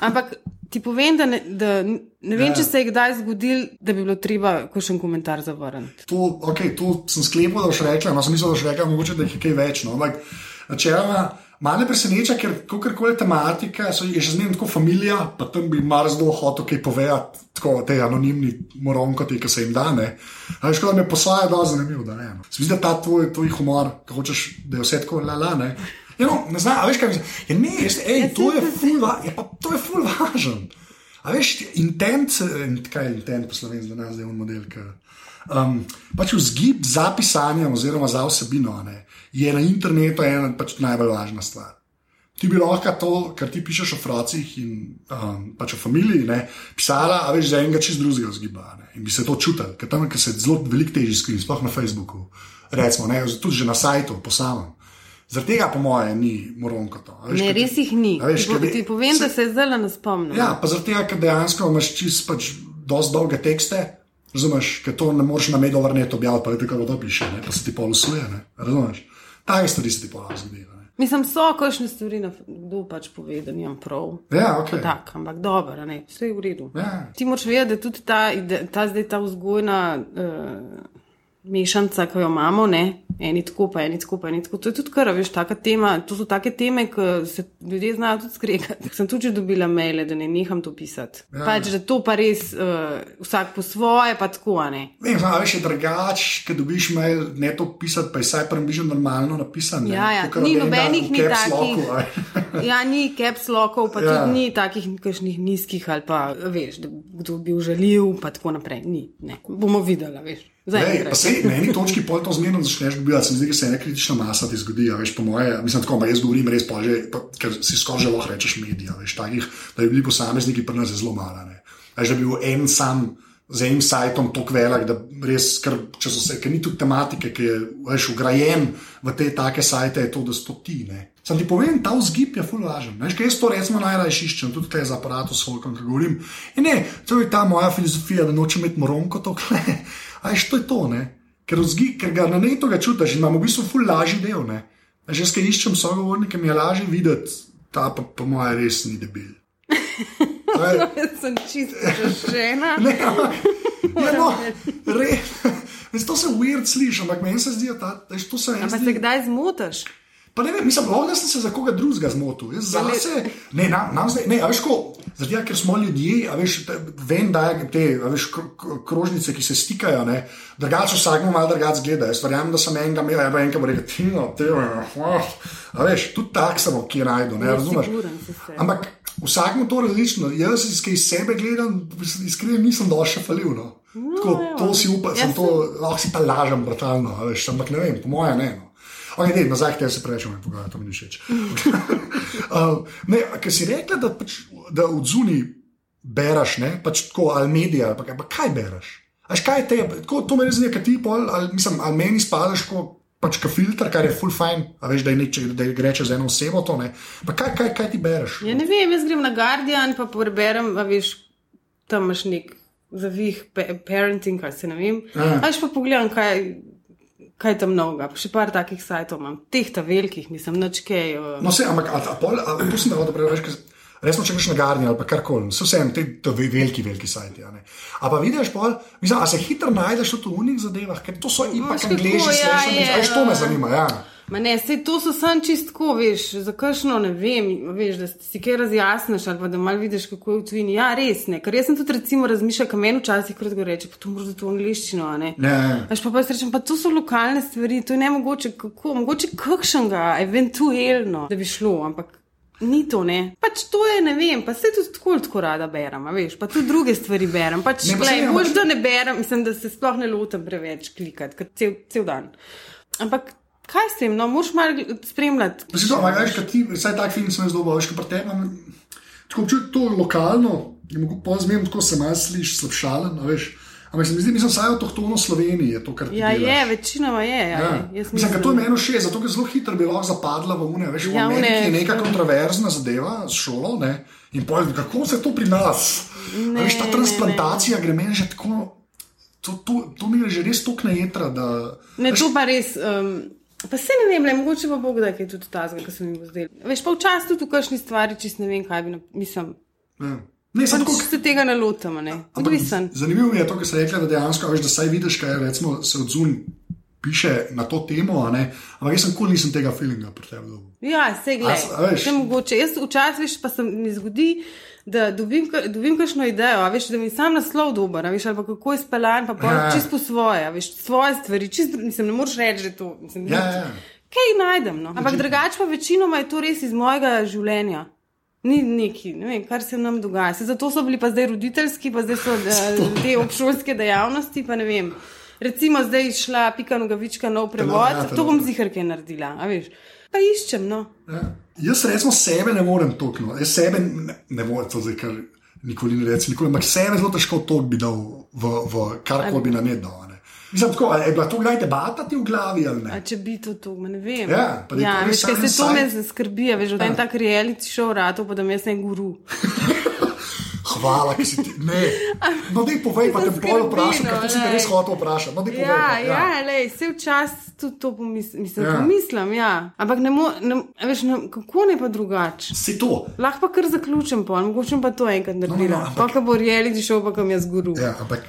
Ampak ti povem, da ne, da ne vem, Ja. če se je kdaj zgodil, da bi bilo treba kakšen komentar zavrniti. To, okay, to sem sklepal, da boš rekla, no, sem mislil, da boš rekla, mogoče, da jih je kaj več. No, ampak načeloma. Malo me preseneča, ker kakorkoli tematika, so, je še zmeraj tako familija, pa tam bi marsikdo hotel kaj povedati, tako te anonimni moronkoti, ki se jim da. ne. A Veš, kot da me posvaja, da je zanimivo. Da, ne, no. Se mi zdi, da ta tvoj, tvoj humor, ki hočeš, da je vse tako la la. Ne, ja, no, ne znam, veš kaj mislim. Ja, ne, jaz, ej, to je ful, va, ja, pa, to je ful važen. A veš, intent, eh, kaj je intent po slovenski, da nas je on model. Ki, um, pač vzgib za pisanje, oziroma za vsebino, ne, je na internetu ena pač najbolj važna stvar. Ti bi lahko to, kar ti pišeš o otrocih in um, pač o familiji, ne, pisala, a veš, za enega čist drugega vzgiba. a Ne, in bi se to čutil, ker tam ker se zelo veliko teži skrivi, sploh na Facebooku, recimo, ne, tudi že na sajtu, po samem. Zaradi tega, po mojem, ni moronko to. veš, Ne, res jih ni. veš, ker bi- Ti povem, da se zdaj ne spomnim. Ja, pa zaradi tega, ker dejansko imaš čist pač dosti dolge tekste, razumeš, ker to ne moreš na medovrnet objaviti, pa je tako, to piše, ne, pa se ti pol usuje, ne, razumeš. Take stvari se ti pol zgodijo. ne. Mislim, so kakšne stvari, kdo pač pove, da nimam prav. Ja, ok. Tak, ampak dobro, ne, vse je v redu. Ja. Ti moraš vedeti, da tudi ta, ta, zdaj, ta vzgojna uh, mešanca, ki jo imamo, ne, eni tako, pa eni tako, pa eni tako. To je tudi kar, veš, taka tema, to so take teme, ki se ljudje znajo tudi skregati. Sem tudi že dobila maile, da ne neham to pisati. Ja. Pač, da to pa res uh, vsak po svoje, pa tako, a ne. Ne, znaš, je drugač, ker dobiš mail, ne to pisati, pa je saj približno normalno napisano. Ja, ja. ni nobenih ni takih. ja, ni caps lockov, pa ja. tudi ni takih kakšnih nizkih ali pa, veš, da kdo bi užalil, pa tako naprej. Ni, ne. Bomo videli, veš. Lej, sej, na eni točki pol to zmerno začneš dobivati, se mi zdi, da se ena kritična masa ti zgodi. Veš, po moje, mislim, tako, jaz govorim res pa že, pa, ker si skoraj lahko rečeš medija, veš, takih, da bi bili posamezniki pri nas zelo malane. Veš, da bi bil en sam z enim sajtom tako velik, da res, ker, se, ker ni tu tematike, ki je veš, ugrajen v te take sajte, je to, da so ti. Ne. Sam ti povem, ta vzgib je full važen. Veš, jaz to recimo najraje iščem, tudi te za aparatus, s folkom, ki govorim. In ne, to je ta moja filozofija, da nočem imeti moronko to kle. Ajš to je to, ne? ker, vzgi, ker ga na neto ga čutiš, imamo v bistvu ful lažji del. Že skaj iščem sogovornike, mi je lažje videti, ta pa po mojem res ni debil. No, sem čisto žena. ne, ja, no, res. To se weird sliši, ampak meni se zdi, da je to se. Ampak se kdaj zmotiš? Pa ne vem, mislim, lahko sem se za koga drugega zmotil. Jaz zase, ne, nam, nam zdaj, ne, veš, ko, zato, ker smo ljudje, veš, vem, da je te veš, krožnice, ki se stikajo, drugače vsak malo drugače gleda. Jaz verjamem, da sem enega imel, eno enega rekel, ti no, te, oh, veš, tudi tak sem, ki najdu, ne, razumeš. Ampak vsakmu to različno. Jaz iz sebe gledam, iskreno nisem došel falil. No. No, Tako, to si upam, lahko si pa lažem, bratalno, veš, ampak ne vem, po mojem ne. No. Okay, ne, nazaj te se prečemo in pogledaj, to mi ni všeč. uh, Ker si rekla, da, pač, da od zunaj beraš, ne, pač tako ali medije, ali pa kaj beraš. Až kaj te, tako, to me res zanima, kaj ti pol, ali, mislim, ali meni spadaš kot pač ka filter, kar je full fine, a veš, da je nekaj, da gre čez eno osebo to, ne. Pa kaj, kaj, kaj ti bereš? Ja, ne vem, jaz grem na Guardian, pa preberem, a veš, tam imaš nek zavih parenting, kaj se ne vem. Až pa pogledam, kaj kaj tam mnogo, še par takih sajtov imam, teh ta velikih, nisem načkej. Uh... No, se, ampak, a, a pol, a, tu sem da preveč. Resno, če greš na Garni ali karkoli, so vse te, te veliki, veliki sajti. Ampak vidiš, pol, mislim, a se hitro najdeš v unih zadevah, ker to so ipak angliži, ja, veš, to me zanima. Ja. Ma ne, sej to so sam čistko, veš, za kakšno ne vem, veš, da si kaj razjasniš ali pa da mal vidiš, kako je v tujini. Ja, res ne, ker jaz sem tudi recimo razmišljal, kam eno včasih krat go reče, pa to moraš zato angliščino, ne. Ne. Veš, pa pa jaz rečem, pa to so lokalne stvari, to je ne mogoče, kako, mogoče kakšnega, eventuelno, da bi šlo, ampak. Ni to, ne. Pač to je, ne vem, pa se tudi tako, tako rada berem, veš, pa tudi druge stvari berem. Pač, ne, glej, bolj, da ne berem, mislim, da se sploh ne lotem preveč klikati, cel, cel dan. Ampak kaj s tem, no, moš malo spremljati. Pa si to, ampak veš, kaj ti, vsaj tak film sem jaz dobil, veš, kaj pa te imam, tako občutek to lokalno, in mogo pozmem, tako se malo sliši slabšalen, veš. Ampak se mi zdi, sem vsaj avtohtono Sloveniji, to, kar ti ja, je. Ja, večinoma je. Ja. Ja. Mislim, da to je meni še, zato ker zelo hitro bi lahko zapadla v une. Veš, ja, v Ameriki je neka kontroverzna zadeva s šolo, ne? in povedal, kako se to pri nas. Ne, veš, ta transplantacija ne, ne. gre meni že tako. To, to, to mi je že res tok na jedra. Da, ne, veš, to pa res. Um, Pa se ne vem, le, mogoče pa Bog, da je tudi ta zgolj, ki se mi bo zdel. Veš pa včasih tudi v kakšni stvari, če ne vem, kaj bi napisal. Ja. Ne, pač tako, se tega ne lotimo, ne. Odvisen. Zanimivo mi je to, kar si rekla, da dejansko veš, da saj vidiš, kaj recimo, se odzun piše na to temo, ampak jaz sem kul, nisem tega feelinga pri tebi. Ja, se gledaj. Vse mogoče. Jaz včasih pa se mi zgodi da dobim, dobim kakšno idejo, veš, da mi sam naslov dober, veš, ali kako je speljan, pa ja. čist po svoje, veš, svoje stvari, čist, mislim, ne moreš reči, da to. Mislim, ja, ja. Kaj najdem? No? Ampak drugače pa večinoma je to res iz mojega življenja. Ni neki, ne vem, kar se nam dogaja. Se zato so bili pa zdaj roditeljski, pa zdaj so eh, te obšolske dejavnosti, pa ne vem. Recimo zdaj šla pika nogavička nov prevod, ja, to bom zihrke naredila, a veš. Pa iščem, no. Ja. Jaz recimo sebe ne morem tokno, jaz sebe ne, ne morem to zdaj, kar nikoli ne rečem, nikoli, ampak sebe zelo težko to bi dal v, v karkoli bi na ne dal. Mislim, tako, je bila to kdaj debata ti v glavi ali ne? A če bi to tu, ne vem. Ja, ja veš, kaj se to me skrbi, veš, da je en tak reality show rado, pa da me jaz ne guru. Hvala, ki si ti. Ne. No, da povej, pa te bolj vprašam, ker si te res hotel vprašati. No, ja, povej, ja, ja lej, vse včasih tudi to pomislim, ja. pomislim, ja. Ampak ne mo, ne, veš, ne, kako ne pa drugače. Si to. Lahko pa kar zaključim, pa mogoče pa to enkrat naredila. No, no, pa, ko bo reality show, pa kam jaz guru. Ja, ampak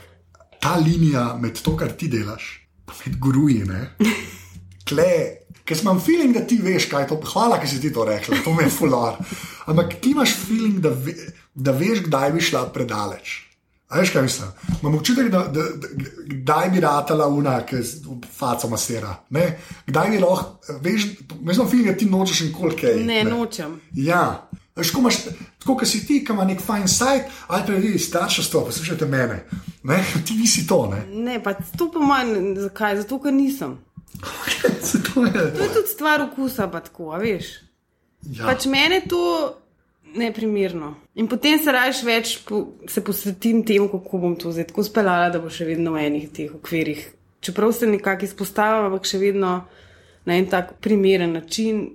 ta linija med to, kar ti delaš pa med guruji, ne. Kle, ker imam feeling, da ti veš, kaj je to. Hvala, ker si ti to rekla, to mi je fular. Ampak ti imaš feeling, da, ve, da veš, kdaj bi šla predaleč. A veš, kaj mislim? Imam občutek, da, da, da kdaj bi ratala una, ki faca masera. Ne? Kdaj bi lahko, veš, mislim, feeling, da ti nočeš in koliko je. Ne, nočem. Ja. Veš, ko imaš, tako kot si ti, ki ima nek fajn sajt, ali pa vidi starševstvo, poslušajte mene. Ne? Ti nisi to, ne? Ne, pa to po mojem, zakaj? Zato, ker nisem. Zato je. To je tudi stvar okusa, pa tako, veš. Ja. Pač meni je to neprimerno. In potem se rajš več po, se posvetim temu, kako bom to zdaj tako speljala, da bo še vedno v enih teh okvirih. Čeprav se nekako izpostavljam, ampak še vedno na en tak primeren način.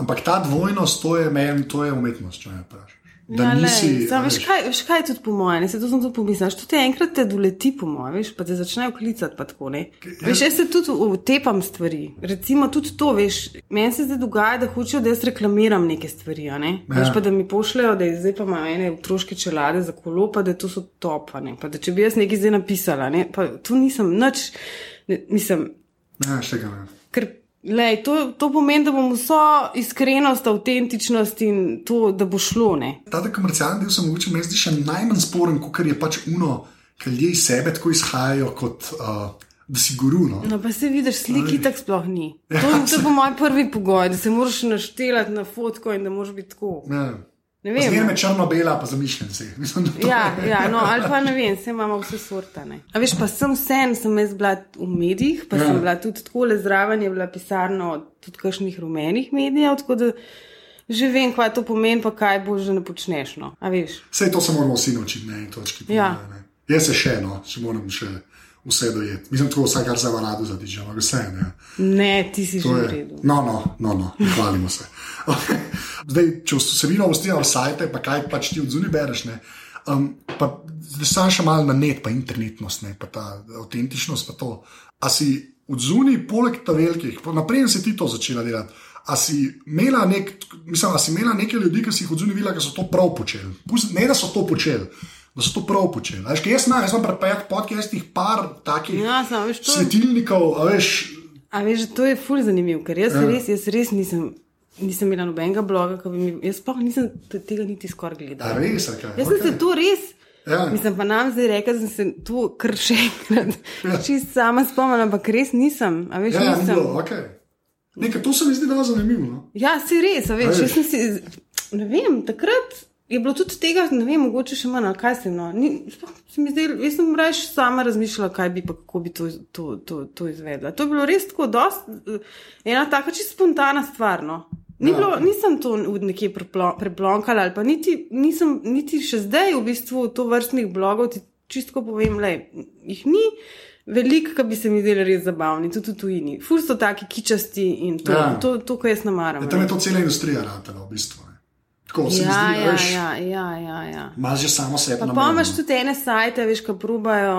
Ampak ta dvojnost, to je meni, to je umetnost, če me vprašaš. Da Ja, nisi. a veš, kaj, veš, kaj je tudi po mojem, se to sem tudi pomislila. To te enkrat te doleti, po mojem, veš, pa te začnejo klicati. Pa tako, ne. veš, jaz se tudi utepam stvari. Recimo tudi to, veš, meni se zdaj dogaja, da hočejo, da jaz reklamiram neke stvari. Ne? Ja. Veš, pa da mi pošljajo, da zdaj pa imajo ene otroške čelade za kolo, pa da to so topane. Pa da če bi jaz nekaj zdaj napisala, ne? pa to nisem nič, ne, mislim, Ne, še ga ne. ker. Lej, to, to pomeni, da bom vso iskrenost, avtentičnost in to, da bo šlo. Ne? Ta komercialni del se mogoče meni zdi še najmanj sporen, kot je pač uno, ker ljudje iz sebe tako izhajajo, kot uh, da si guru. No? No, pa se vidiš, sliki tako sploh ni. Ja, To, to je po mojem prvi pogoj, da se moraš naštelati na fotko in da moraš biti tako. Ne. Ne vem. me črno-bela, pa zamišljen si. Mislim, da to Ja, je- ja, no, ali pa ne vem, vse imamo vse sortane. A veš, pa sem vsem, sem jaz bila v medijih, pa Ja. sem bila tudi tako le zraven, je bila pisarna tudi kakšnih rumenih medijev, tako da že vem, kaj to pomeni, pa kaj bo že ne počneš. No. Vse to se moramo vsi naučiti na eni točki. Ja. ne. Jaz se še eno, če moram še vse dojeti. Mislim, tako vsaj kar za varado zadiče, ampak vse ne. ne, ti si že To v je. redu. No, no, no, no hvalimo se. Zdaj, če vsebino ustijajo sajte, pa kaj pač ti od zunaj bereš. Ne, um, pa sam še malo na net, pa internetnost, ne, pa ta avtentičnost. Pa to. a si od zunaj, poleg ta velikih, naprej si ti to začela delati. A si imela, nek, mislim, a si imela nekaj ljudi, ki si jih od zunaj videla, ki so to prav počeli? Pust- Ne, da so to počeli, da so to prav počeli. Veš, jaz znam, jaz imam pred pet podcastih par takih Ja, samo, veš, to svetilnikov, a veš. A veš, to je ful zanimivo, ker jaz, Ja. ja. res, jaz res nisem, nisem imela nobenega bloga, ki bi mi, jaz sploh nisem te- tega niti skoraj A gledala. res, a kaj? Jaz sem se to res. Ja. Mislim pa nam zdaj rekel, da sem se to kar še enkrat Ja. čist sama spomnila, ampak res nisem. A veš, Ja, ja, ni nisem. bilo, okay. Nekaj, to se mi zdi, da je zanimivo. No? Ja, si res, a A veš, veš. jaz si, ne vem, takrat je bilo tudi tega, ne vem, mogoče še manj, kaj se no. Ni, se mi zdelo, jaz sem raje sama razmišljala, kaj bi pa, kako bi to, to, to, to izvedla. To je bilo res tako, dost, eh, ena taka čisto spontana stvar, no. Ni Ja, bilo, nisem to nekje preplo- preplonkala, ali pa niti, nisem, niti še zdaj v bistvu to vrstnih blogov, ti čistko povem, le, jih ni. Veliko, ki bi se mi zdeli res zabavni, tudi v tujini. Ful so taki kičasti in to, Ja. ja. to, to, kar jaz namaram. Ja, tam je to cela industrija, ratela, v bistvu. Ne. Tako se mi Ja, zdi, ja, veš, ja, ja, ja, ja. imaš že samo sebe. Pa imaš tudi ene sajte, veš, ki probajo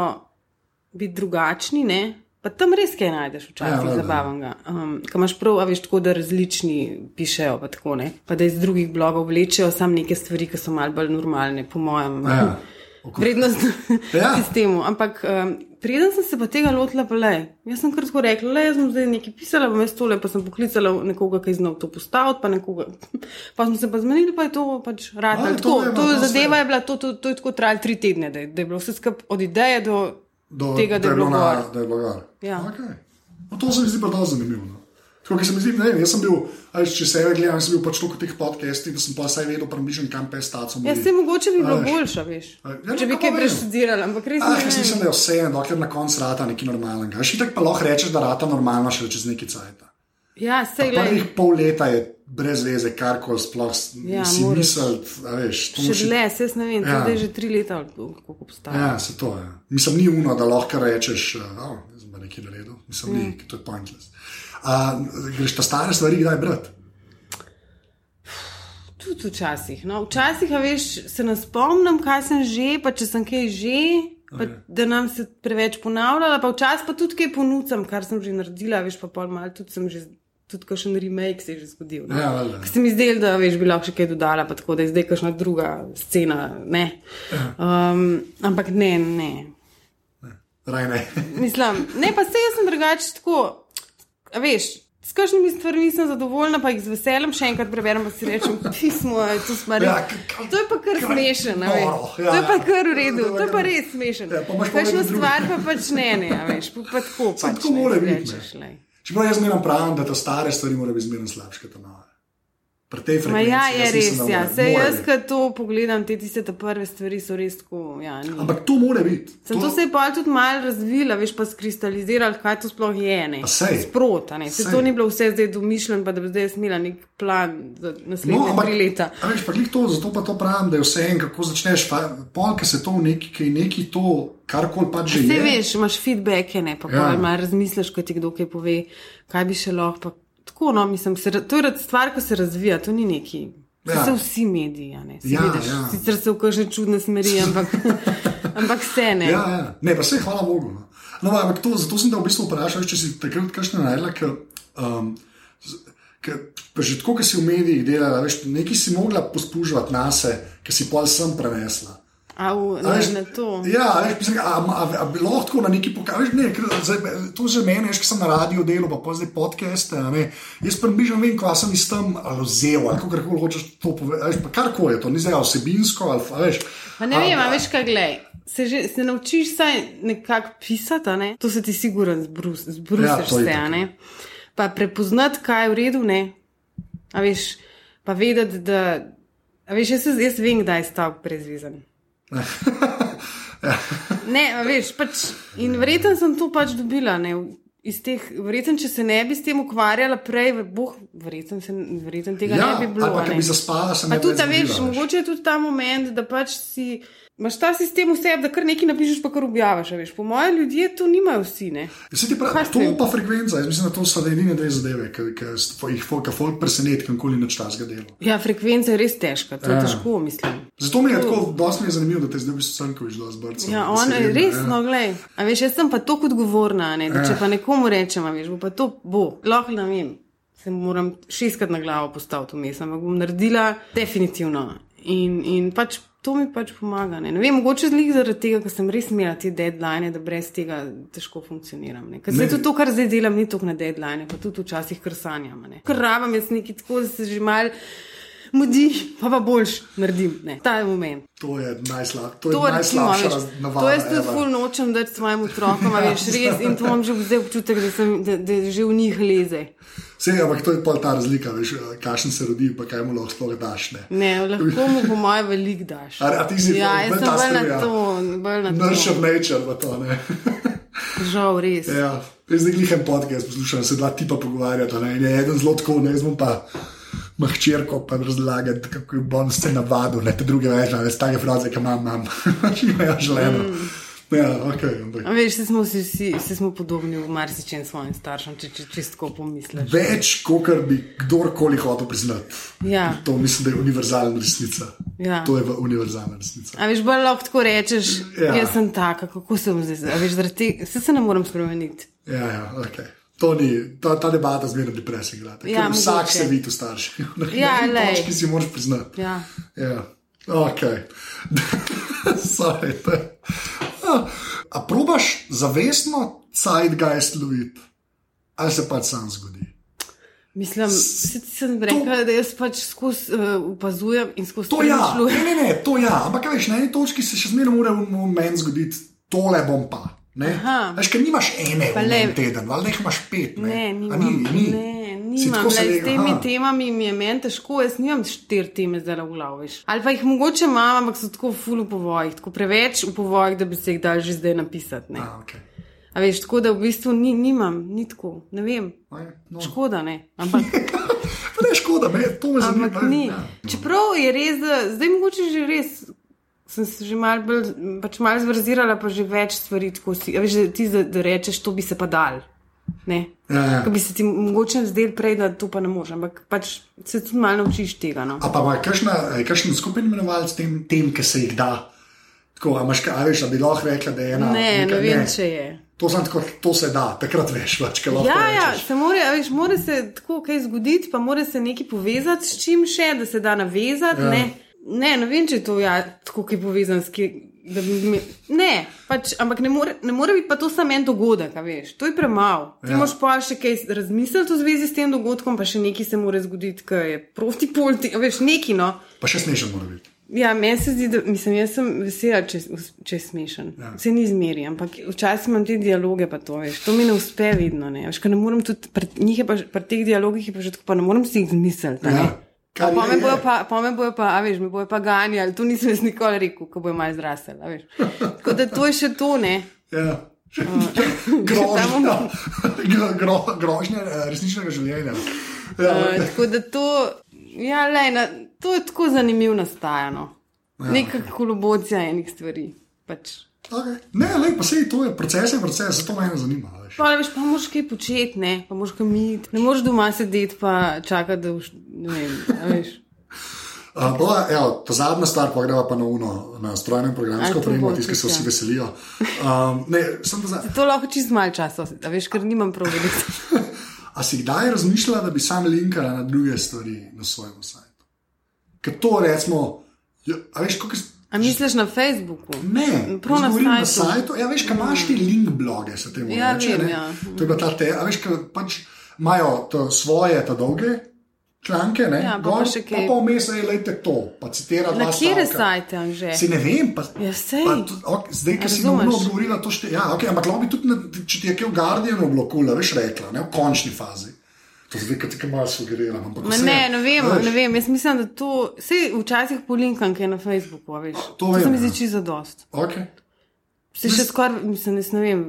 biti drugačni, ne? Pa tam res kaj najdeš Ja, včasih valjda. ja, zabavnega. Um, Ko imaš prav, a veš, tako da različni pišejo, pa tako ne. Pa da iz drugih blogov vlečejo samo neke stvari, ki so malce bolj normalne, po mojem. Ja, okrog- Vrednostnem Ja. ja. sistemu. Ampak um, preden sem se pa tega lotila, pa le. Jaz sem kar tako rekla, le, jaz sem zdaj nekaj pisala, bom jaz tole, pa sem poklicala nekoga, ki je znal to postaviti, pa nekoga. Pa smo se pa zmenili, pa je to pač A, rad. to to to zadeva je bila, to, to, to je tako trajalo tri tedne, da je, da je bilo vse skupaj od ideje do, Do, tega, da je bilo na, da je bilo gor. Ja. Okay. No, to se mi zdi pa zelo zanimivo. No. Tako, ker se mi zdi, ne vem, jaz sem bil, a veš, če se gledam, sem bil pač toliko teh podcastih, da sem pa vsaj vedel, približno kam pes stacom. Ja, se mogoče bi bilo A, veš. boljša, veš. A, ja, Če no, bi kaj preštudirala, ampak res Ah, jaz mislim, da je vse, dokler na koncu rata nekaj normalnega. Še tako pa lahko rečeš, da rata normalno še čez neki cajt. Ja, sej le. Prvih pol leta je brez veze, kar koli sploh Ja, ja, si to Še dlje, se jaz ne vem, Ja. ja. zdaj že tri leta, kako postaja. Ja, se to je. Mislim, ni uno, da lahko rečeš, da oh, sem pa nekaj naredil. Mislim, ni, ker to je pointless. Uh, greš ta stare stvari, kdaj brati? Tudi včasih. No. Včasih, veš, se ne spomnim, kaj sem že, pa če sem kaj že, pa, da nam se preveč ponavljala, pa včasih pa tudi kaj ponucam, kar sem že naredila, veš, pa pol malo tudi sem že. Tudi kakšen remake se je že zgodil. No. Ja, valjda. Ker se mi zdelo, da veš, bi lahko še kaj dodala, pa tako da je zdaj kakšna druga scena. Ne. Um, ampak ne, ne. Raj ne. Mislim, ne, pa se jaz sem drugače tako, a veš. S kakšnimi stvarmi nisem zadovoljna, pa jih z veseljem še enkrat preberem, pa si rečem, pismo, to smo res. Ja, To je pa kar veš. noro, ja, To je pa ja. kar v redu, To je pa res smešen. Ja, Kakšno stvar pa pač ne, ne, veš, pa, pa tako pač. tako ne, mora biti, ne. Čeprav jaz zmeraj pravim, da te stare stvari morajo biti zmeraj slabše kot te nove. Pri tej Ma frekvenci. ja, jaz je mislim, res, da ja. mora jaz, ko to pogledam, te tiste prve stvari so res tako, ja, ni. Ampak to mora biti. Sem to se je pa tudi malo razvila, veš pa skristalizirala, kaj to sploh je. Ne? A sej. Sprot, a ne. Se to ni bilo vse zdaj domišljeno, pa da bi zdaj jaz imela nek plan za naslednje No, ampak, tri leta. a veš, pa to, zato pa to pravim, da je vse en, kako začneš, polk se to v neki, ki je neki to, karkoli pač že Vse veš, imaš feedbacke, ne pa Ja. ja. malo razmisliš, ko ti kdo kaj pove, kaj bi še lahko. Tako, no, mislim, se, to je stvar, ki se razvija, to ni neki. Ja. Se vsi mediji, ne. Si Ja, vidiš, ja. Sicer se v kakšne čudne smeri, ampak, ampak vse ne. Ja, ja. Ne, pa vse, hvala Bogu. No. No, ampak to, zato sem te v bistvu vprašal, če si takrat kakšno naredila, ker um, ker že tako, ki si v medijih delala, veš, nekaj si mogla pospužvati na se, ki si pol sem prenesla. A, v, A ne, veš, na to. Ja, mislim, a, a, a, lahko tako na neki pokažeš, ne, ker zdaj, to že meni, veš, ki sem na radiju delal, pa pa zdaj podcaste. Jaz približno vem, kva sem iz tam vzel, ali kako koli hočeš to povedati, kar koli je to, ni zdaj a vsebinsko, ali a, veš. Pa ne vem, a- a veš kaj glej. Se, že, se naučiš saj nekako pisati, ne? to se ti sigurno zbrus, zbrusiš Ja, je ne. Pa prepoznati, kaj je v redu, ne. A veš, pa vedeti, da. A veš, jaz, se- jaz vem, kdaj je stavek prezvezen. Ne, veš, pač, in verjetno sem to pač dobila. Ne, iz teh, verjetno, če se ne bi s tem ukvarjala prej, boh, verjetno, se, verjetno tega Ja, ne bi bilo. ali pa, a če ne. bi zaspala, se Pa tudi, veš. mogoče je tudi ta moment, da pač si. Imaš ta sistem v sebi, da kar nekaj napišeš, pa kar objaviš. Veš. Po mojem, ljudje to nimajo vsi. Ne? Vse ti pravi, Kaj to vem? pa frekvenca, jaz mislim, da to so edine dve zadeve, ki jih folk, folk preseneti, kamkoli nač ta zgadelo. Ja, frekvenca je res težka, to je Ja. težko, mislim. Zato mi je tako, dosti mi je zanimivo, da te zdaj v bistvu Cankovič dosti brca. Ja, on je res, no, glej. A veš, jaz sem pa tako odgovorna, ne, da če Ja. pa nekomu rečem, veš, bo pa to, bo, lahko ne vem, se moram šestkrat na glavo postaviti vmes, ampak bom naredila definitivno. In, in pač to mi pač pomaga. Ne, ne vem, mogoče zlih zaradi tega, ker sem res imela te deadline, da brez tega težko funkcioniram. ne. Ker zdaj tudi to, kar zdaj delam, ni toliko na deadline, pa tudi včasih kar sanjam. ne. Ker rabam jaz nekaj tako, da se že mal mudi, pa pa boljš naredim. Ne. Ta je moment. To je najslabša, to je To, najslabša navada. to jaz tudi ful nočem dati svojim otrokom, a veš, res, in to imam že zdaj občutek, da, sem, da, da že v njih leze. Sej, ampak to je pa ta razlika, veš, kakšen se rodi, pa kaj mu lahko sploh daš. Ne. Ne, lahko mu po mojem velik daš. A, a ti si ja, bolj- bolj sem ta bolj na to, bolj na Nurture to. nature, pa to ne. Žal, res. ja, jaz zdaj glihem podcast, poslušam se dva tipa pogovarjata, ne, in je eden zelo tako, ne, jaz bom pa. Mahčerko pa razlagati, kako je bon se navadil, ne te druge več, ne stare fraze, ki imam, imam, imajo želeno. Mm. Ja, ok, ampak. Veš, vsi smo, vsi, vsi, vsi smo podobni v marsičem svojim staršem, če, če čistko pomisliš. Več, kot bi kdorkoli hotel priznati. Ja. To mislim, da je univerzalna resnica. Ja. To je univerzalna resnica. A veš, bolj lahko tako rečeš, Ja. ja. jaz sem taka, kako sem zdaj. A veš, tega se, se ne morem spremeniti. Ja, ja, ok. To ni, ta, ta debata zmeraj depresija. glede. Ker Ja, vsak mogoče. se vidi v starših. Ja, lej. točki si moraš priznati. Ja. Ja, ok. Sorry, to je- A, a probaš zavestno zeitgeist loviti, ali se pač sam zgodi? Mislim, ti sem rekla, da jaz pač skozi uh, opazujem in skozi To ja, premišljujem. ne, ne, ne, to ja, ampak veš, na eni točki se še zmeraj mora v meni zgoditi, tole bom pa. Ne? Veš, ker nimaš ene Pa le- en teden, ali jih imaš pet. Ne, Ne, A nimam. ni, ni. Ne, nimam. Lej, le- s temi aha. temami mi je meni težko, jaz nimam štiri teme zdaj v glavi. Ali pa jih mogoče imam, ampak so tako ful v povojih, tako preveč v povojih, da bi se jih dal že zdaj napisati. Ne. A, okay. A veš, tako da v bistvu ni, nimam, ni tako, ne vem. no. Škoda, ne. Ampak, Pa ne škoda, me, to me zanima. ampak ni. Ja. Čeprav je res, da zdaj mogoče že res. Sem se že malo bolj, pač malo zvrzirala, pa že več stvari tako si. Veš, da ti da, da rečeš, to bi se pa dal. Ne. Ja, ja. Ko bi se ti mogoče zdel prej, da to pa ne moreš, ampak pač se tudi malo naučiš tega. No. A pa ima kakšen skupin imenovalec tem, tem, ki se jih da? Tako, a imaš kaj, veš, da bi lahko rekla, da je ena. Ne, neka- ne vem, če je. To, sem tako, to se da, takrat veš, več, kaj lahko Ja, ja, rečeš. se more, veš, more se tako kaj zgoditi, pa mora se nekaj povezati s čim še, da se da navezati. Ja. Ja. Ne. Ne, ne vem, če je to ja, tako, ki je povezan s da bi ne, pač, ampak ne more, ne more biti pa to samo en dogodek, veš. To je premalo. Ti Ja. moraš pa še kaj razmisliti v zvezi s tem dogodkom, pa še nekaj se mora zgoditi, ker je protipol, ti- a veš, neki no. Pa še smešen mora biti. Ja, meni se zdi, da mislim, jaz sem vesela, če, če je smešen. Ja. Ja. Se ni zmeri, ampak včasih imam te dialoge, pa to veš. To mi ne uspe vedno. Ne, veš, ne morem tudi, pri, njih je pa, pri teh dialogih je pa že tako, pa ne morem si jih zmisliti. a ne. Kar Pa me bojo pa, pa me bojo pa, a veš, me bojo pa ganjali, to nisem jaz nikoli rekel, ko bojo malo zrasel, a veš. Tako da to je še to, ne. Ja. Grožnja, gro, gro, grožnja eh, resničnega življenja. Ja, Uh, tako da to, ja, lej, na, to je tako zanimivo nastajano. Ja, Neka kolobocija enih stvari. Pač. okay. Ne, lej, pa sej, to je proces, je proces, zato me ne zanima. Veš. Pa, veš, pa moraš kaj početi, ne, pa moraš kaj miti. Ne moreš doma sedeti pa čakati, da boš, ne vem, veš. Uh, bo, evo, ta zadnja stvar, pa greva pa na uno, na strojno programsko A, to opremo, tisti, ki se vsi veselijo. Um, ne, za, To lahko čist malo časa, veš, ker nimam prav veliko. a si kdaj razmišljala, da bi sam linkala na druge stvari na svojem sajtu? Ker to recimo, a veš, kako A misliš na Facebooku? Ne, prav na govorim na sajtu. sajtu. Ja, veš, kaj imaš ti link bloge, se temu Ja, reče. vem, ne? ja. To je bila ta te, a veš, kaj pač imajo to svoje, ta dolge članke, ne? Ja, pa Gor, pa še kaj. Pa pa vmes je, lejte to, pa citira Na stavka. sajte, Anže? Si ne vem, pa, Ja, sej. pa tudi, ok, zdaj, ki si uno odgovorila, to šte, ja, okay, ampak lahko bi tudi, na, če ti je kaj v Guardianu bilo kul, veš, rekla, ne, v končni fazi. To zdaj, ki ti kaj malo sugeriram. vse, ne, ne vem, veš, ne vem. Jaz mislim, da to, vse včasih polinkam, kaj je na Facebooku, a veš. To To, vem, se mi ja. zdi čisto dost. Okay. Se še skoraj, mislim, jaz ne vem.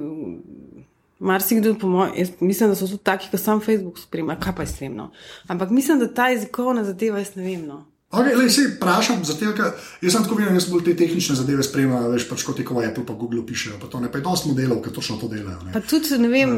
Marsikdo, po mojem, mislim, da so tudi taki, ki sam Facebook spremlja, kaj pa je slemno. Ampak mislim, da ta jezikovna zadeva, jaz ne vem. No. Okay, lej, sej, prašam, zato, ker jaz sem tako videl, jaz bolj te tehnične zadeve spremljam, veš, pač kot ko Apple pa Google pišejo, pa to ne, pa je dosti modelov, ki točno to delajo. Ne. Pa tudi ne vem,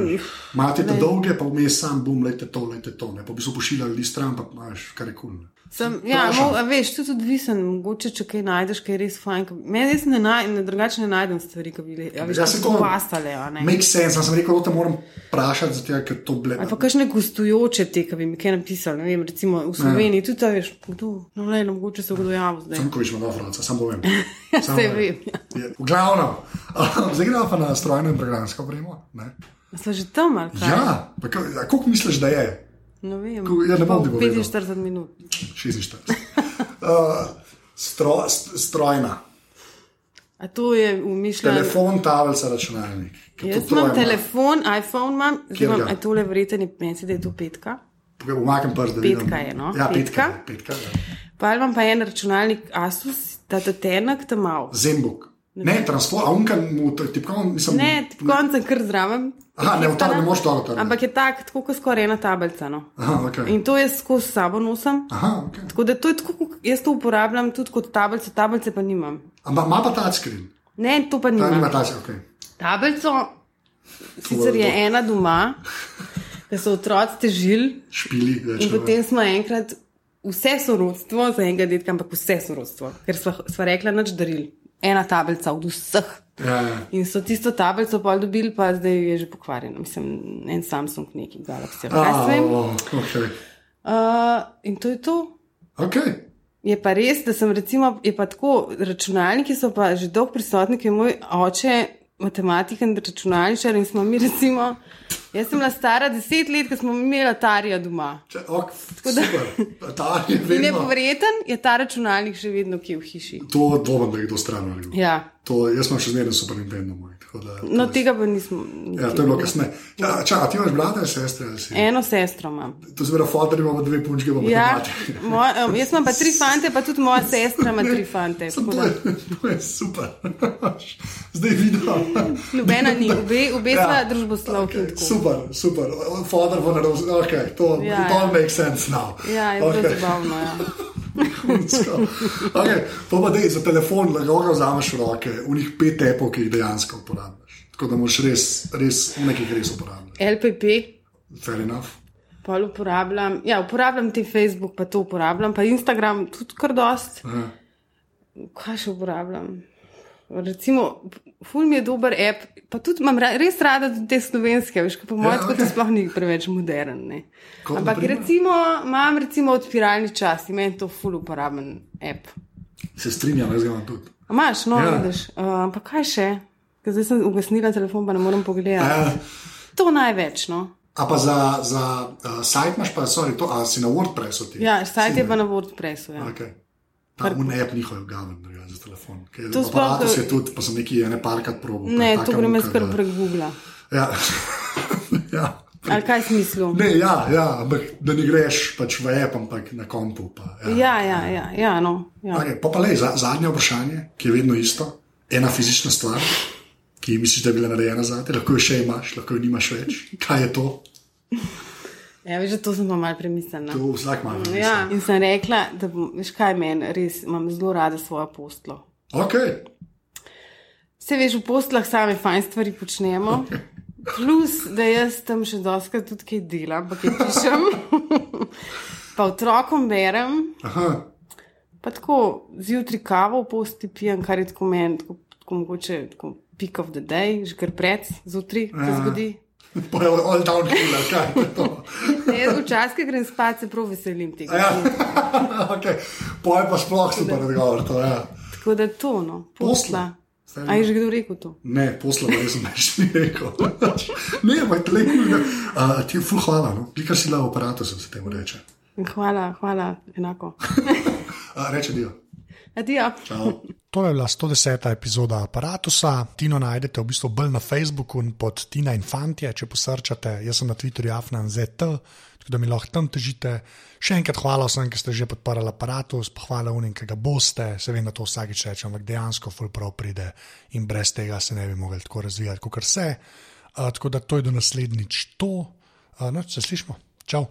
Imate te dolge, pa vmes sam, bum, lejte to, lejte to, ne, pa bi so pošiljali stran, pa imaš, kar je kul. Cool, sem, ja, mo, veš, tudi odvisen, mogoče če kaj najdeš, kaj je res fajn. Meni res ne, naj, ne drugače ne najdem stvari, ki bi bile, a veš, Ja, ja, se se to- pastale. Make sense, sem rekel, da te moram vprašati, zato ker to ble. Ali pa kakšne gostujoče te, ki bi mi kaj napisali, ne vem, recimo v Sloveniji, ja. tudi, a veš, kdo, no, le, mogoče se kdo javil zdaj. Sem kojiš, ima Franca, sam povem. Ja, saj povem. vem, ja. V glavnem, zdaj gremo pa na strojno in programsko opremo. Smo že tam, ali kaj? Ja, pa ka- a koliko misliš, da je? Ne vem. Ko- ja, ne bom povedal. 45 minut. 46. Uh, stro, st, strojna. A to je umišljeno. Telefon, tablica, računalnik. Jaz imam ima. telefon, iPhone imam, zdaj imam, a tole verjete, ni meni se da je to petka. Umakam prst, da Petka vidim. je, no. Ja, petka. Petka. petka ja. Pa imam pa en računalnik Asus, ta tenek tam mal. Zembuk. Ne, transport, a unka mu tipkovno nisem. Ne, konca kar zraven. Aha, ne, v ta ne moreš to avto. Ampak je tak, tako kot skoraj ena tablica. No. Aha, ok. In to jaz skozi sabo nosim. Aha, ok. Tako da to je tako, kot jaz to uporabljam tudi kot tablico, tablice pa nimam. Ampak ima pa touchscreen. Ne, to pa Ta nima nimam. touchscreen, ok. Tablico, sicer je ena doma, ker so otroci težili. Špili, več. In potem smo enkrat vse sorodstvo, za enega detka, ampak vse sorodstvo, ker smo, rekli, nič daril. Ena tablica od vseh. Ja, ja. In so tisto tablico pol dobili, pa zdaj je že pokvarjena. Mislim, en Samsung, neki Galaxy. ali Kaj A, se vem. o, ok. Uh, in to je to. Ok. Je pa res, da sem recimo, je pa tako, računalniki so pa že dolgo prisotni, ker je moj oče matematik in računalničar in smo mi recimo, jaz sem bila stara deset let, ko smo imeli Atarija doma. Če, ok, super. Ta je In vedno. nepovreten je ta računalnik še vedno kje v hiši. To dvomim, da je kdo stran naredil. Ja, To, jaz sem še zmeraj super Nintendo moj. tako Da, no je- tega pa nismo. Ja, to je bilo kasneje. Ja, a ti imaš brata ali sestre? ali si? Eno sestro imam. To se pravi, fotor ima dve punčke, pa Ja, moj, um, jaz imam pa tri fante, pa tudi moja sestra ima tri fante. Tako To da- je, to je super. Zdaj vidim. Nobena ni, obe, obe Ja. sva družboslovki. in tako. Super, super. Fotor bo naredil, okay, to, Ja, it all ja. makes sense now. Ja, je Okej. zabavno. Ja. okay, to pa dej za telefon, lahko ga vzameš v roke, v njih pet tepov, ki jih dejansko uporabljaš. Tako da moraš res, res nekaj res uporabljati. LPP, Fair enough. pol uporabljam. Ja, uporabljam ti Facebook, pa to uporabljam, pa Instagram tudi kar dost. Aha. Kaj še uporabljam? Recimo, ful mi je dober app, pa tudi imam ra res rada te slovenske, veš, pa moj Ja, okej. to sploh ni preveč modern. Ne. Kot Ampak na primer? recimo, imam recimo odpiralni čas in meni to ful uporaben app. Se strinjam, jaz ga imam tudi. A Imaš, no, Ja. ja. vidiš. Uh, pa kaj še? Ker Zdaj sem ugasnila telefon, pa ne morem pogledati. Ja. To največ, no. A pa za, za uh, sajt imaš pa, sorry, to, si na WordPressu ti? Ja, sajt je pa na WordPressu. Ja. Okay. Ta un app njihov gaven, da ga za telefon. Ker To To sploh- je tudi, pa sem neki ene parkrat probil. pa Ne, to taka grem jaz muka, kar da- prek Google. Ja. ja. Ali kaj smislu? Ne, ja, ja, ampak da ne greš pač v app, ampak na kompu. Pa, ja. Ja, ja, ja, ja, no. Ja. Okay, pa pa le, za, zadnje vprašanje, ki je vedno isto. Ena fizična stvar, ki misliš, da je bila narejena za te, lahko jo še imaš, lahko jo nimaš več. Kaj je to? Ja, veš, to sem pa mal premislila. To vsak ima. Ja, in sem rekla, da bom, veš kaj meni, res imam zelo rada svojo postlo. Okay. Vse veš, v postlah same fajn stvari počnemo. Plus, da jaz tam še doskrat tudi kaj delam, pa kaj pišem. pa otrokom berem, Aha, pa tako zjutraj kavo v posti pijem, kar je tako meni, tako, tako mogoče tako pick of the day, že kar pred, zjutraj se zgodi. Pa je all downhill, kaj je to. Včasih, ko grem spat, se prav veselim tega. Ja. okay. Poje pa sploh super odgovor. To, ja. Tako da to, no, posla. Posla. A je že kdo rekel to? Ne, posla pa res več ni rekel. ne, pa je tle kul. Uh, ti je ful hvala, no? Klika si la v aparatu, se temu reče. Hvala, hvala, enako. Uh, reče dio. Adijo. To je bila 110. epizoda aparata. Tino najdete v bistvu bolj na Facebooku pod Tina in Fantje, če posrčate. Jaz sem na Twitterju afnan.zt, tako da mi lahko tam težite. Še enkrat hvala vsem, ki ste že podprli aparatus, pa hvala unim, ki ga boste. Se vem, da to vsakič rečem, ampak dejansko ful prav pride in brez tega se ne bi mogli tako razvijati, kot se. Uh, tako da to je do naslednjič to. Uh, no, se slišmo. Čau.